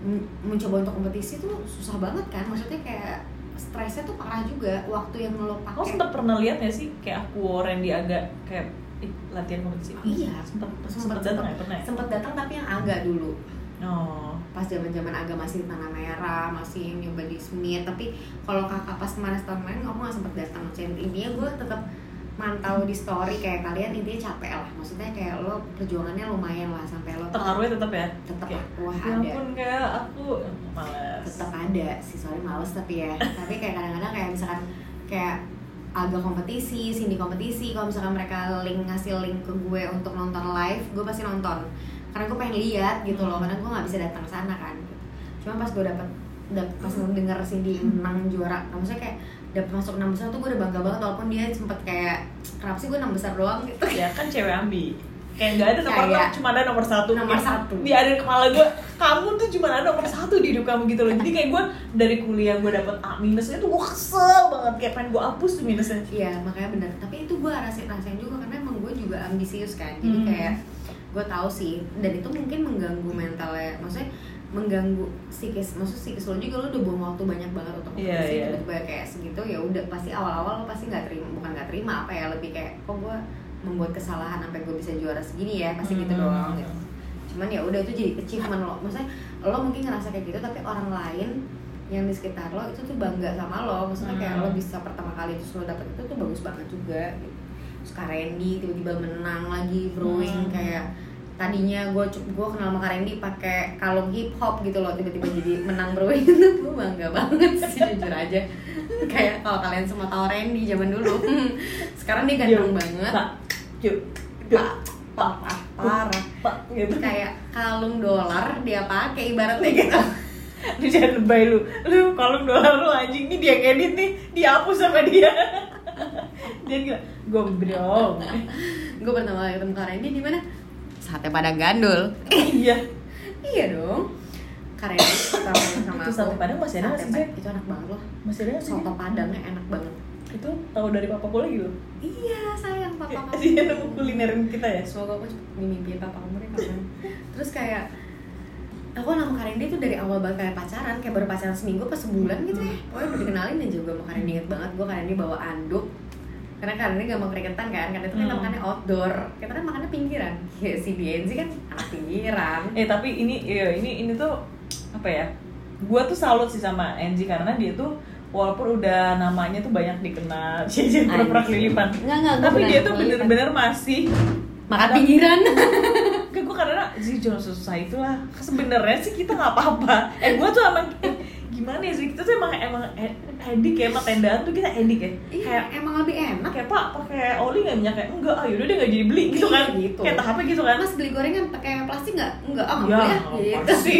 men- mencoba untuk kompetisi tuh susah banget kan maksudnya kayak stresnya tuh parah juga waktu yang lo pakai sempet pernah lihat gak sih kayak aku Randy agak kayak ih, latihan kompetisi? Iya. Sempet- sempet datang ya pernah ya? sempet datang tapi yang agak dulu oh. Pas zaman zaman agak masih di tanah merah masih nyoba di Smith tapi kalau kakak pas kemarin tahun kemarin kamu nggak sempet datang. Cen intinya gue tetap mantau di story kayak kalian intinya capek lah. Maksudnya kayak lo perjuangannya lumayan lah sampai lo terharunya tetap ya? Tetap Kayak, wah ya ada. ampun kayak aku males. Tetap ada sih sorry males tapi ya. Tapi kayak kadang-kadang kayak misalkan kayak agak kompetisi, sini kompetisi kalau misalkan mereka link ngasih link ke gue untuk nonton live, gue pasti nonton karena gue pengen lihat gitu loh, karena gue nggak bisa datang sana kan. Cuma pas gue dapet, dapet pas denger Cindy menang juara, nah, maksudnya kayak dapet masuk enam besar tuh gue udah bangga banget walaupun dia sempet kayak kenapa sih gue enam besar doang gitu. ya kan cewek ambi kayak nggak ada nomor enam, cuma ada nomor satu Nomor satu. di ada kepala gue kamu tuh cuma ada nomor satu di hidup kamu gitu loh jadi kayak gue dari kuliah gue dapet A minusnya tuh gue kesel banget kayak pengen gue hapus tuh minusnya Iya makanya bener. Tapi itu gue rasain rasain juga karena emang gue juga ambisius kan. Jadi Hmm. kayak gue tahu sih dan itu mungkin mengganggu mentalnya. Maksudnya mengganggu psikis. Maksud psikis lo juga lo udah buang waktu banyak banget untuk kompetisi iya. tiba-tiba kayak segitu ya udah pasti awal-awal lo pasti nggak terima bukan nggak terima apa ya lebih kayak kok gue membuat kesalahan sampai gue bisa juara segini ya pasti gitu Hmm. doang gitu. Cuman ya udah itu jadi achievement lo. Maksudnya lo mungkin ngerasa kayak gitu tapi orang lain yang di sekitar lo itu tuh bangga sama lo maksudnya kayak Hmm. lo bisa pertama kali terus lo dapet itu tuh bagus banget juga gitu. Terus Kak Randy tiba-tiba menang lagi brewing Hmm. kayak tadinya gue gue kenal sama Kak Randy pakai kalung hip hop gitu loh tiba-tiba jadi menang brewing itu gue bangga banget sih jujur aja. Kayak kalau kalian semua tahu Randy zaman dulu sekarang dia ganteng banget. Pak yuk pak parah. Pak gitu. Kayak kalung dolar dia pakai ibaratnya gitu. Lu jangan lebay lu. Lu kalau dolar lu anjing. Ini dia edit nih dihapus sama dia dia gila gombrong. Gue pertama kali ketemu Kak di mana? Sate padang gandul. Iya. Iya dong. Kak kali sama Itu sate Padang masih ada Sate sih, Jen? Padang, itu enak banget loh. Masih ada soto padangnya enak banget. Itu tahu dari papaku lagi loh iya sayang papa kamu dia nemu kulinerin kita ya? Semoga aku cepet dimimpiin papa kamu deh kapan. Terus kayak aku nama Kak Randy tuh dari awal banget kayak pacaran kayak baru pacaran seminggu pas sebulan gitu ya. Pokoknya udah dikenalin aja juga sama Kak Randy inget banget gue Kak Randy bawa anduk. Karena Kak Randy gak mau keringetan kan karena itu kita Hmm. makannya outdoor. Kita kan makannya pinggiran. Ya si BNZ kan anak pinggiran. Eh tapi ini iya, ini ini tuh apa ya gua tuh salut sih sama Enzi karena dia tuh walaupun udah namanya tuh banyak dikenal jadi pura-pura kelilipan. Enggak, enggak, gua tapi dia tuh bener-bener masih makan pinggiran. gue karena sih jangan susah itulah sebenarnya sih kita nggak apa-apa. Eh gue tuh emang eh, gimana ya sih? Kita tuh emang emang edik ya sama tendaan tuh kita edik ya. Iya kayak emang lebih enak. kayak pak pakai oli nggak minyak? Kayak enggak ah yaudah deh nggak jadi beli gitu Iya, kan. gitu. kayak tahapnya gitu kan. Mas beli gorengan pakai plastik nggak? Enggak ah ya apa gitu. sih?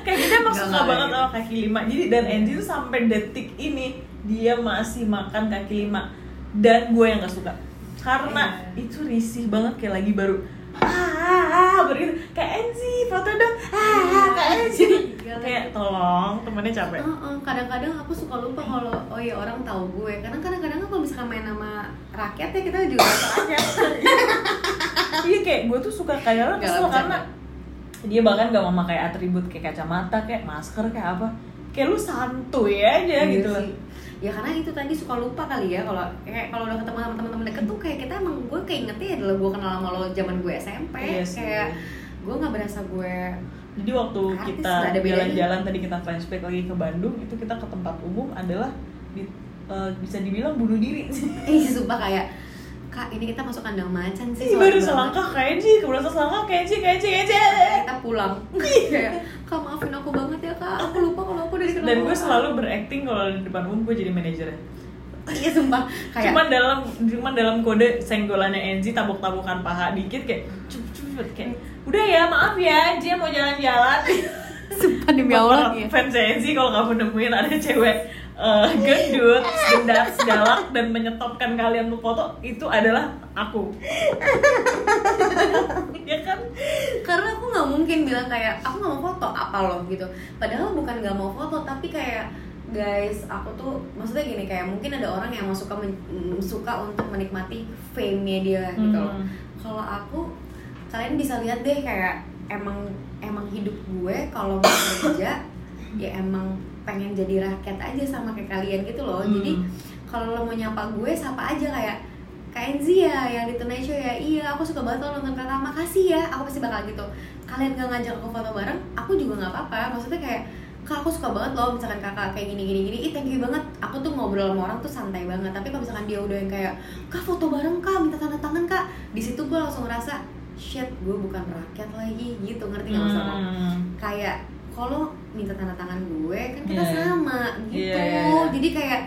Kayak kita emang suka banget sama kaki lima. Jadi dan Enzi tuh sampai detik ini dia masih makan kaki lima. Dan gue yang nggak suka. Karena Iya. itu risih banget kayak lagi baru ah baru gitu kayak Enzi foto dong. Ah kayak Enzi Iya, kayak lagi. tolong temennya capek. Kadang-kadang aku suka lupa kalau oh ya orang tahu gue. Karena kadang-kadang kalau misalkan main sama rakyat ya kita juga rakyat iya kayak gue tuh suka kayak Nggak, kesel karena dia bahkan gak mau pakai atribut kayak kacamata kayak masker kayak apa. Kayak lu santuy aja Iya gitu loh. Ya karena itu tadi suka lupa kali ya kalau kayak kalau udah ketemu sama teman-teman deket tuh kayak kita emang gue keingetnya adalah gue kenal sama lo zaman gue SMP Iya sih. kayak gue nggak berasa gue Jadi waktu Artis kita jalan-jalan tadi kita flashback lagi ke Bandung itu kita ke tempat umum adalah di, eh, bisa dibilang bunuh diri. ih sumpah kayak kak ini kita masuk kandang macan sih baru banget." selangkah kayak Ji, kemudian selangkah kayak Ji, kayak Ji, kayak Ji. kita pulang kayak kak maafin aku banget ya kak aku lupa kalau aku dikenal Dan gue orang." selalu berakting kalau di depan umum gue jadi manajernya. iya sumpah kayak Cuman dalam cuman dalam kode senggolannya Enzi tabuk-tabukan paha dikit kayak cup cup kayak udah ya maaf ya Ji mau jalan-jalan. sumpah demi Allah ya fans Enzi kalau kamu nemuin ada cewek eh, gendut, gendut, galak dan menyetopkan kalian untuk foto itu adalah aku. ya kan? karena aku nggak mungkin bilang kayak aku nggak mau foto apa loh gitu padahal bukan nggak mau foto tapi kayak guys aku tuh maksudnya gini kayak mungkin ada orang yang mau suka men- suka untuk menikmati fame-nya dia gitu loh Hmm. kalau aku kalian bisa lihat deh kayak emang emang hidup gue kalau mau kerja ya emang pengen jadi rakyat aja sama kayak kalian gitu loh. Hmm. jadi kalau lo mau nyapa gue sapa aja kayak Kak Enzi ya yang di Tonight Show ya. Iya aku suka banget lo nonton kakak makasih ya aku pasti bakal gitu. Kalian gak ngajak aku foto bareng aku juga nggak apa-apa. Maksudnya kayak kak aku suka banget loh misalkan kakak kayak gini gini. Gini ih thank you banget. Aku tuh ngobrol sama orang tuh santai banget. Tapi kalau misalkan dia udah yang kayak kak foto bareng kak minta tanda tangan kak. Di situ gue langsung ngerasa shit gue bukan rakyat lagi. Gitu ngerti nggak maksud Hmm. kayak kalau minta tanda tangan gue kan kita Iya, iya. sama gitu Iya, iya, iya. jadi kayak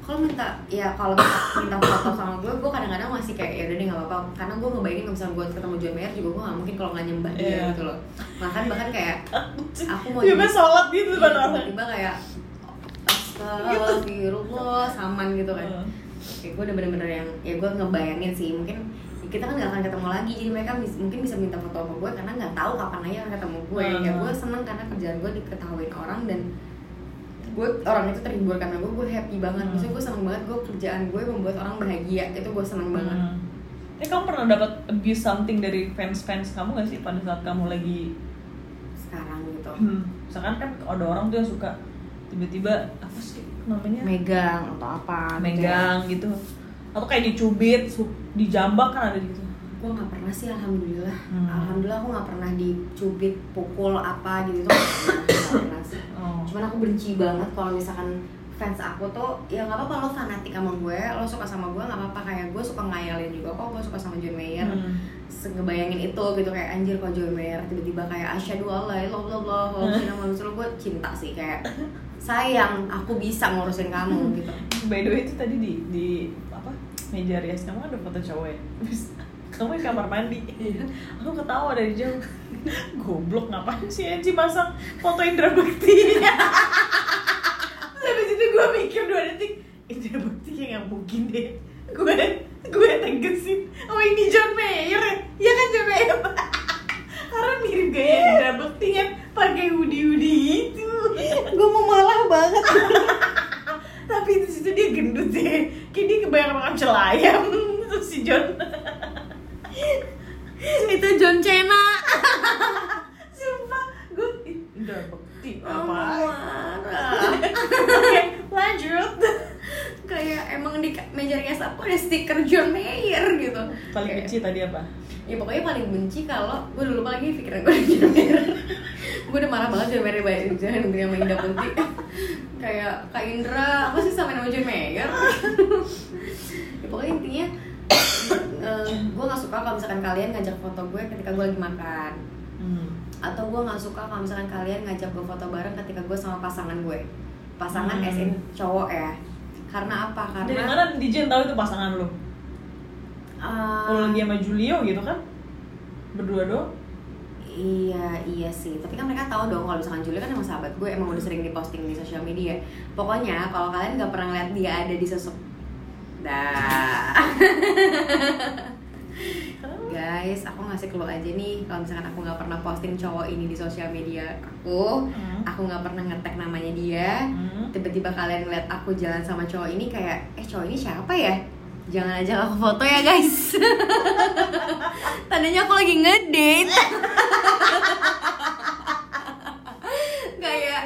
kalau minta ya kalau minta, minta foto sama gue gue kadang-kadang masih kayak ya udah deh nggak apa-apa karena gue ngebayangin kalau misalnya gue ketemu John Mayer juga gue nggak mungkin kalau nggak nyembah dia Iya. gitu loh bahkan bahkan kayak aku mau mah sholat gitu Iya, depan orang. tiba-tiba kayak astagfirullah saman gitu kan kayak gue udah bener-bener yang ya gue ngebayangin sih mungkin kita kan gak akan ketemu lagi. Jadi mereka bis- mungkin bisa minta foto sama gue karena nggak tahu kapan aja akan ketemu gue. Ya Hmm. gue seneng karena kerjaan gue diketahuin orang dan gue orang itu terhibur karena gue gue happy banget. Hmm. maksudnya gue seneng banget gue kerjaan gue membuat orang bahagia. Itu gue seneng banget. Hmm. Eh kamu pernah dapat abuse something dari fans-fans kamu gak sih pada saat kamu lagi sekarang gitu. Hmm, misalkan kan ada orang tuh yang suka tiba-tiba apa sih namanya? Megang atau apa gitu ya. megang gitu atau kayak dicubit dijambak kan ada gitu gue nggak pernah sih alhamdulillah. Hmm. alhamdulillah aku nggak pernah dicubit pukul apa gitu tuh. Nggak pernah sih. Oh. cuman aku benci banget kalau misalkan fans aku tuh ya nggak apa-apa lo fanatik sama gue lo suka sama gue nggak apa-apa. Kayak gue suka ngayalin juga kok gue suka sama John Mayer. Hmm. Ngebayangin itu gitu kayak anjir kok John Mayer tiba-tiba kayak asyhadu Allah lo lo lo lo gue cinta sih kayak sayang aku bisa ngurusin kamu gitu. By the way itu tadi di di meja rias kamu ada foto cowok ya? Terus kamu di kamar mandi. Aku ketawa dari jauh. Goblok ngapain sih Anji masang foto Indra Bekti? Habis itu gue mikir dua detik Indra Bekti nggak mungkin deh. Gue gue tegesin. Oh ini John Mayer ya? Iya kan John Mayer? Karena mirip gaya Indra Bekti kan pakai hoodie hoodie gitu gue mau malah banget tapi di situ dia gendut deh kayak dia kebayang makan celayam terus si John. Itu John Cena. Sumpah gue udah bekti Oh, apa oke lanjut. Kayak emang di meja rias aku ada stiker John Mayer gitu. Paling Kayak- benci tadi apa? Ya pokoknya paling benci kalau gue dulu lupa lagi pikiran gue John Mayer. Gue udah marah banget John Mayer banyak jangan negeri sama Indah Putih kayak Kak Indra apa sih sama nama John Mayer? Ya, pokoknya intinya gue nggak suka kalau misalkan kalian ngajak foto gue ketika gue lagi makan. Hmm. atau gue nggak suka kalau misalkan kalian ngajak gue foto bareng ketika gue sama pasangan gue. Pasangan Hmm. SN cowok ya. Karena apa? Karena dari mana Dijen tahu itu pasangan lu? Uh, kalau lagi sama Julio gitu kan? Berdua doang Iya, iya sih. Tapi kan mereka tahu dong kalau misalkan Julia kan emang sahabat gue, emang udah sering diposting di sosial media. Pokoknya kalau kalian nggak pernah ngeliat dia ada di sosok Dah. Guys, aku ngasih clue aja nih kalau misalkan aku nggak pernah posting cowok ini di sosial media aku, Hmm. aku nggak pernah ngetek namanya dia. Hmm. Tiba-tiba kalian ngeliat aku jalan sama cowok ini kayak, eh cowok ini siapa ya? Jangan aja aku foto ya guys. Tandanya aku lagi ngedate. kayak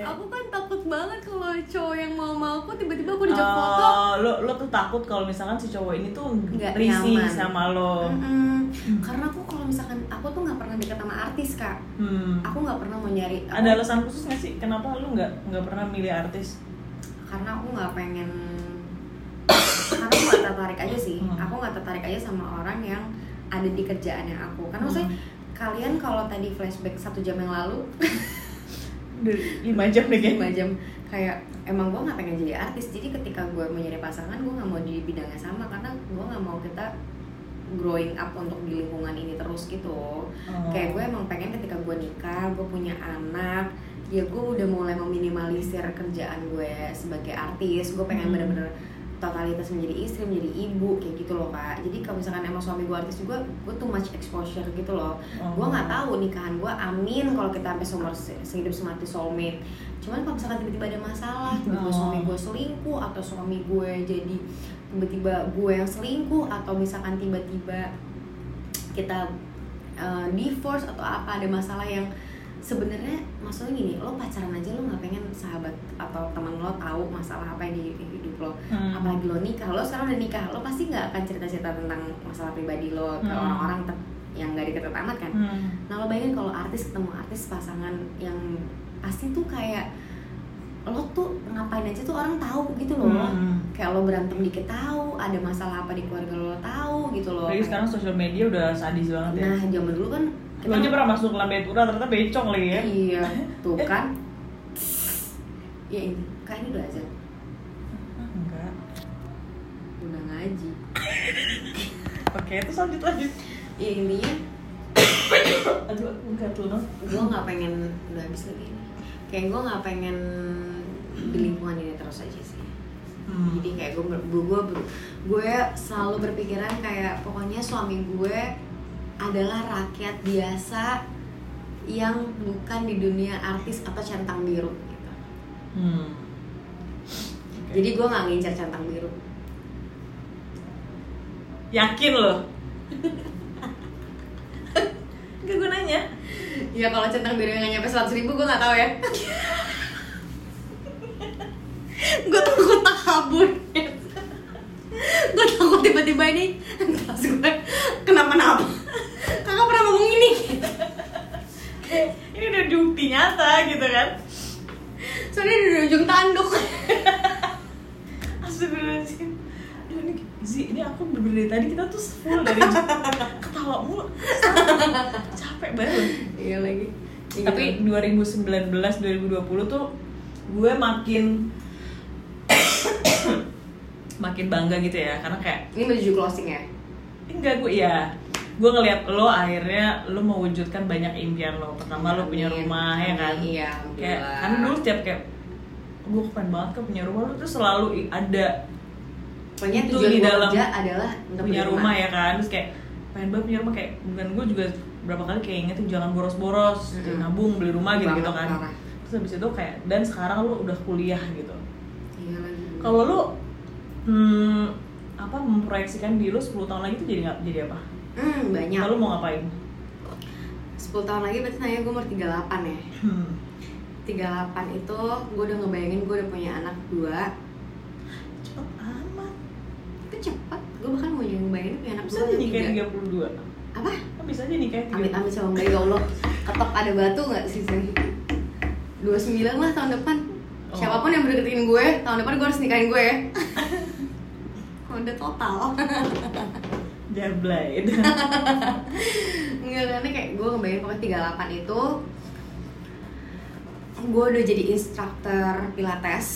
aku kan takut banget kalau cowok yang mau mau aku tiba-tiba aku dijak foto. Oh, lo lo tuh takut kalau misalkan si cowok ini tuh Nggak risih nyaman. sama lo. Mm-mm. Karena aku kalau misalkan aku tuh nggak pernah deket sama artis kak. Hmm. Aku nggak pernah mau nyari. aku- Ada alasan khusus nggak sih kenapa lu nggak nggak pernah milih artis? karena aku nggak pengen karena aku nggak tertarik aja sih. Hmm. aku nggak tertarik aja sama orang yang ada di kerjaan yang aku. Karena maksudnya kalian kalau tadi flashback satu jam yang lalu lima jam deh lima jam. Kayak emang gue nggak pengen jadi artis. Jadi ketika gue mau nyari pasangan gue nggak mau di bidangnya sama. Karena gue nggak mau kita growing up untuk di lingkungan ini terus gitu. Oh. kayak gue emang pengen ketika gue nikah gue punya anak ya gue udah mulai meminimalisir kerjaan gue sebagai artis. Gue pengen Hmm. bener-bener totalitas menjadi istri menjadi ibu kayak gitu loh kak jadi kalau misalkan emang suami gue artis juga gue too much exposure gitu loh Oh. gue nggak tahu nikahan gue amin kalau kita sampai seumur se- sehidup semati soulmate cuman kalau misalkan tiba-tiba ada masalah tiba-tiba Oh. suami gue selingkuh atau suami gue jadi tiba-tiba gue yang selingkuh atau misalkan tiba-tiba kita uh, divorce atau apa ada masalah yang sebenarnya maksudnya gini lo pacaran aja lo nggak pengen sahabat atau teman lo tahu masalah apa yang di di hidup lo Hmm. apalagi lo nikah lo sekarang udah nikah lo pasti nggak akan cerita cerita tentang masalah pribadi lo ke Hmm. orang-orang yang nggak deket amat kan Hmm. nah lo bayangin kalau artis ketemu artis pasangan yang pasti tuh kayak lo tuh ngapain aja tuh orang tahu gitu loh Hmm. kayak lo berantem dikit tahu ada masalah apa di keluarga lo tahu gitu loh Lagi sekarang sosial media udah sadis banget ya. nah zaman dulu kan Lu aja pernah masuk ke lambe tura ternyata becong lagi ya. iya tuh kan ya ini kak ini udah aja Ah, Enggak. Ngaji Oke, itu lanjut lanjut. ya intinya Aduh, enggak tuh no. gue nggak pengen udah habis lagi ini kayak gue nggak pengen di lingkungan ini terus aja sih Hmm. jadi kayak gue gue gue gue selalu berpikiran kayak pokoknya suami gue adalah rakyat biasa yang bukan di dunia artis atau centang biru gitu. Hmm. Oke. jadi gue nggak ngincar centang biru yakin loh. Enggak gue nanya. ya kalau centang biru yang nyampe seratus ribu gue nggak tahu ya gue takut tak kabur gue takut tiba-tiba ini tas gue kenapa-napa kakak pernah ngomong ini Ini udah bukti nyata gitu kan. soalnya di ujung tanduk Astagfirullahaladzim Zi, ini aku bener dari tadi kita tuh full dari ketawa mulu. Capek banget. Iya lagi. Tapi 2019 2020 tuh gue makin makin bangga gitu ya karena kayak ini menuju closing ya? Enggak gue ya gue ngeliat lo akhirnya lo mewujudkan banyak impian lo. Pertama lo punya Amin. rumah ya kan? Amin, iya, kayak kan dulu setiap kayak gue keren banget kan punya rumah. Lo tuh selalu ada pokoknya Itu tujuan di dalam kerja adalah untuk punya beli rumah ya kan? Terus kayak pengen banget punya rumah. Kayak bukan gue juga berapa kali kayak inget tuh jangan boros-boros Mm-mm. nabung beli rumah gitu gitu kan. parah. terus habis itu kayak dan sekarang lo udah kuliah gitu. Iya lagi. Kalau lo hmm, apa memproyeksikan diri lo 10 tahun lagi tuh jadi nggak jadi apa? Hmm banyak. Lalu mau ngapain? 10 tahun lagi berarti nanya gue umur 38 ya? Hmm. 38 itu gue udah ngebayangin gue udah punya anak dua. Cepet itu cepet gue bahkan mau juga ngebayangin punya anak bisa dua atau nikah tiga 32 apa? Kan bisa aja nikah amit amit sama mbak ya Allah. Ketok ada batu nggak sih sih 29 lah tahun depan. Oh. siapa pun yang berdeketin gue tahun depan gue harus nikahin gue ya. Udah total. Jablay Enggak, karena kayak gue ngebayangin pokoknya 38 itu. Gue udah jadi instruktur pilates.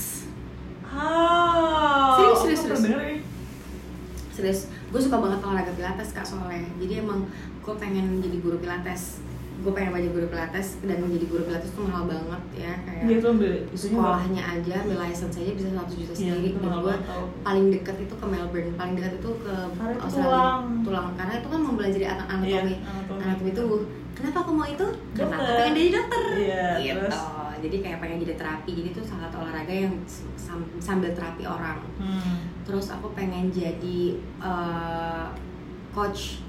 Ah Serius, aku serius, pernah serius. Serius, gue suka banget olahraga pilates kak soalnya. Jadi emang gue pengen jadi guru pilates. Gue pengen belajar guru pilates Dan menjadi guru pilates tuh mahal banget ya Kayak Iya tuh sekolahnya aja, ambil license aja bisa 100 juta Iya, sendiri. itu Dan gue paling deket itu ke Melbourne Paling dekat itu ke Karena itu Australia. tulang. Tulang, karena itu kan mempelajari an- anatomi Iya, anatomi. Anatomi. Tubuh Kenapa aku mau itu? Karena aku pengen jadi dokter? Iya, gitu. terus? Jadi kayak pengen jadi terapi. Jadi itu salah satu olahraga yang sam- sambil terapi orang. Hmm. Terus aku pengen jadi eh, coach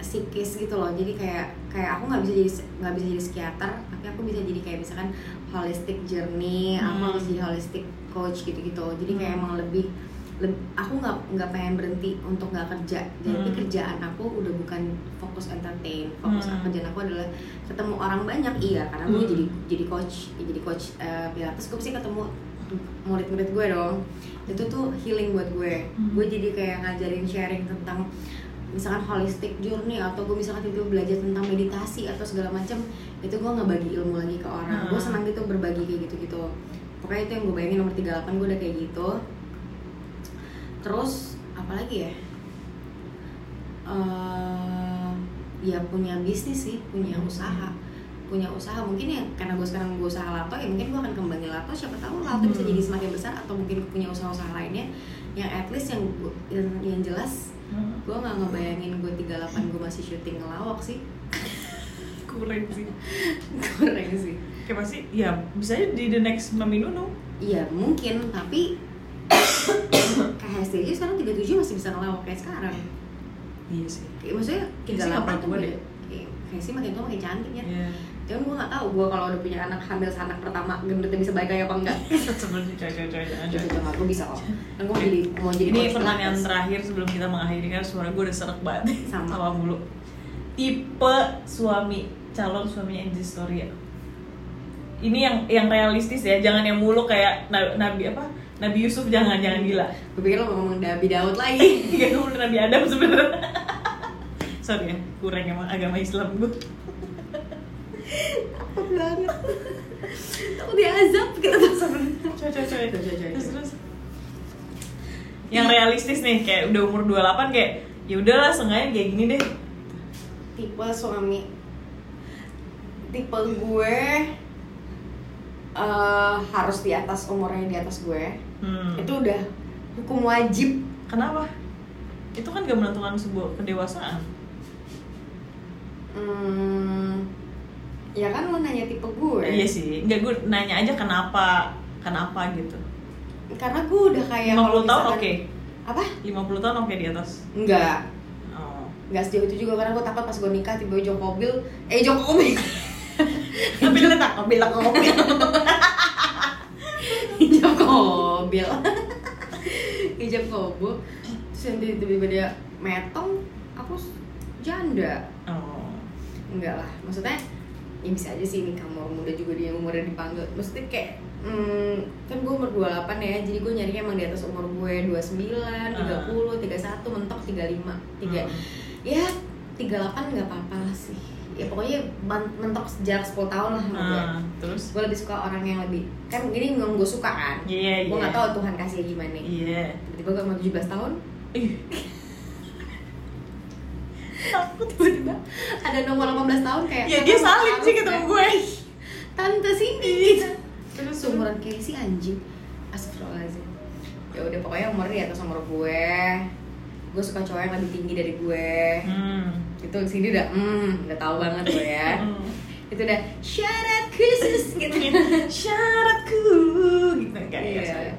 psikis gitu loh jadi kayak kayak aku nggak bisa jadi nggak bisa jadi psikiater tapi aku bisa jadi kayak misalkan holistic journey aku Hmm. harus jadi holistic coach gitu-gitu jadi kayak Hmm. emang lebih leb- aku nggak nggak pengen berhenti untuk nggak kerja jadi Hmm. kerjaan aku udah bukan fokus entertain fokus Hmm. kerjaan aku adalah ketemu orang banyak iya karena gue Hmm. jadi jadi coach jadi coach eh, pilates gue pasti ketemu murid-murid gue dong itu tuh healing buat gue. Hmm. gue jadi kayak ngajarin sharing tentang misalkan holistic journey atau gue misalkan tiba belajar tentang meditasi atau segala macam itu gue ngebagi ilmu lagi ke orang. Hmm. gue senang gitu berbagi kayak gitu gitu pokoknya itu yang gue bayangin nomor 38 gue udah kayak gitu. Terus apa lagi ya? Eh, ya punya bisnis sih punya usaha punya usaha mungkin ya karena gue sekarang gue usaha lato ya mungkin gue akan kembangin lato siapa tahu lato bisa Hmm. jadi semakin besar atau mungkin punya usaha-usaha lainnya yang at least yang gua- yang, yang jelas Hmm. gue nggak ngebayangin gue 38 gue masih syuting ngelawak sih kurang sih kurang sih kayak pasti ya bisa aja di the next Mami Nunu iya mungkin tapi kayak STJ sekarang 37 masih bisa ngelawak kayak sekarang iya sih kayak maksudnya sih 38 pernah tuh beda. Kayak- Casey makin tua makin cantik ya Iya. Cuman gue nggak tahu gue kalau udah punya anak hamil anak pertama gendutnya bisa baik kayak apa enggak coy-coy jangan Coba coy. coba gue bisa kok kan gue mau jadi mau jadi Ini pertanyaan terakhir sebelum kita mengakhiri kan suara gue udah serak banget Sama. sama mulu. Tipe suami calon suaminya Angie Storia. Ini yang yang realistis ya, jangan yang mulu kayak Na- Nabi apa? Nabi Yusuf jangan jangan gila. gue pikir lo ngomong Nabi Daud lagi Gak ngomong Nabi Adam sebenarnya. Sorry ya, kurang emang agama Islam gue. Takut banget takut diazab kita tuh sebenarnya Coy coy coy. Coy, coy, coy, Terus terus. Yang realistis nih kayak udah umur 28 kayak ya udahlah sengaja kayak gini deh. tipe suami tipe gue eh, harus di atas umurnya di atas gue Hmm. itu udah hukum wajib Kenapa? Itu kan gak menentukan sebuah kedewasaan. Hmm, ya kan lo nanya tipe gue Iya sih. Enggak gue nanya aja kenapa kenapa gitu. karena gue udah kayak 50 kalau tahun oke. apa 50 tahun oke di atas. enggak Oh. enggak sejauh itu juga karena gue takut pas gue nikah tiba Joko mobil eh Joko mobil Tapi lu tak bilang mobil. hijab mobil hijab kobo terus yang tiba-tiba dia metong aku janda Oh. enggak lah maksudnya ya bisa aja sih nikah umur muda juga dia umurnya dipanggil. Maksudnya kayak hmm, kan gue umur 28 ya jadi gue nyarinya emang di atas umur gue 29, 30, 31, mentok 35 tiga Hmm. ya 38 nggak apa-apa lah sih. Ya pokoknya ban- mentok jarak 10 tahun lah sama gue Ah, terus? Gue lebih suka orang yang lebih kan gini yang gue suka kan? Iya, gue iya. nggak tahu Tuhan kasih gimana. Iya. tiba-tiba gue mau 17 tahun Takut tiba-tiba. Ada nomor 18 tahun kayak Ya "Tante, dia harus sih ketemu ya." gue. tante Cindy gitu Terus seumuran kayak si anjing. Astagfirullahaladzim. Ya udah pokoknya umurnya di atas umur gue. Gue suka cowok yang lebih tinggi dari gue. Hmm. itu sini udah hmm udah tahu banget gue ya. Hmm. itu udah syarat khusus gitu. Syaratku gitu kayak Iya.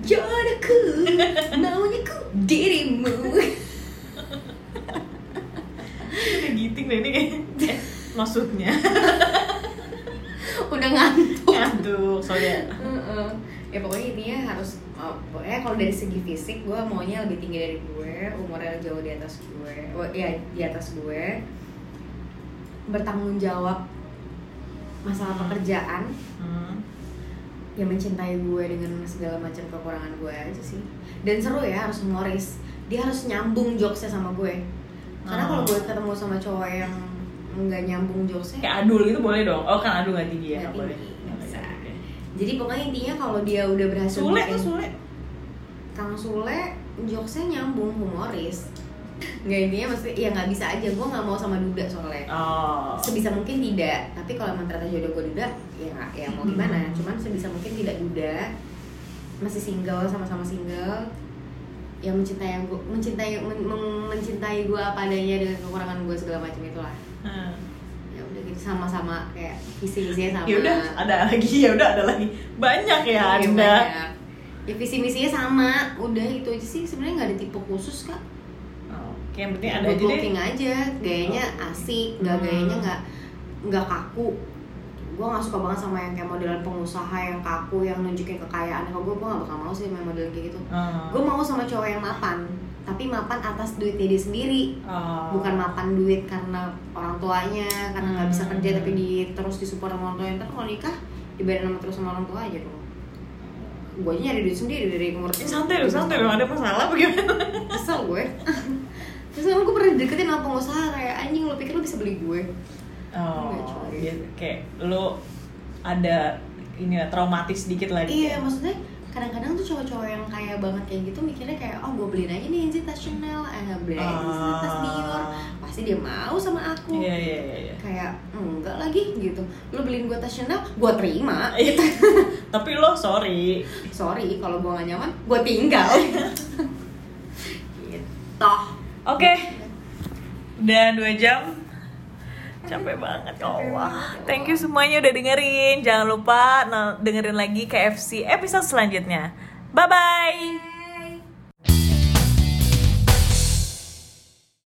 jodohku maunya ku dirimu Udah giting deh ini. Kayaknya. Eh, Maksudnya. Udah ngantuk. Aduh, soalnya ya. Pokoknya intinya harus oh, pokoknya kalau dari segi fisik gue maunya lebih tinggi dari gue umurnya jauh di atas gue oh, ya di atas gue. Bertanggung jawab masalah Hmm. pekerjaan. Hmm. yang mencintai gue dengan segala macam kekurangan gue aja sih. Dan seru ya harus humoris dia harus nyambung jokesnya sama gue karena kalau gue ketemu sama cowok yang nggak nyambung jokesnya Kayak adul gitu boleh dong. Oh kan adul gak tinggi ya, Nggak nggak boleh. Nggak nggak bisa. jadi pokoknya intinya kalau dia udah berhasil Sule bikin- tuh Sule. Kang Sule jokesnya nyambung humoris nggak intinya maksudnya ya nggak bisa aja gue nggak mau sama Duda soalnya Oh. sebisa mungkin tidak tapi kalau emang ternyata jodoh gue Duda ya nggak ya mau gimana Hmm. cuman sebisa mungkin tidak Duda masih single sama-sama single yang mencintai gue mencintai men- men- mencintai gue apa adanya dengan kekurangan gue segala macam itulah Hmm. ya udah gitu sama-sama kayak visi misinya sama Ya udah, ada lagi ya udah ada lagi. Banyak ya Iya, Anda. banyak. ya visi misinya sama udah itu aja sih sebenarnya nggak ada tipe khusus kak Oh, Oke, yang penting ada aja deh. aja gayanya asik nggak Hmm. gayanya nggak nggak kaku gue nggak suka banget sama yang kayak modelan pengusaha yang kaku yang nunjukin kekayaan kalau gue gue nggak bakal mau sih sama modelan kayak gitu Oh. gue mau sama cowok yang mapan tapi mapan atas duitnya dia sendiri Oh. bukan mapan duit karena orang tuanya karena nggak bisa Hmm. kerja tapi di terus disupport sama orang tuanya ntar kalau nikah dibayarin sama terus sama orang tua aja dong gue aja nyari duit sendiri dari umur Eh, santai loh, santai loh. Ada masalah bagaimana? kesel gue terus gue pernah deketin sama pengusaha kayak anjing lo pikir lo bisa beli gue Oh, iya, kayak lo ada ini ya, traumatis dikit lagi. iya maksudnya kadang-kadang tuh cowok-cowok yang kaya banget kayak gitu mikirnya kayak oh gue beliin aja nih Enzi tas Chanel eh nggak beliin aja tas Dior pasti dia mau sama aku Iya, iya, iya, iya. kayak enggak lagi gitu lo beliin gue tas Chanel gue terima Iya. Tapi lo sorry. sorry kalau gue gak nyaman gue tinggal gitu Oke. Udah dua jam. Capek banget ya Allah. Thank you semuanya udah dengerin. Jangan lupa nah, dengerin lagi KFC episode selanjutnya. Bye bye.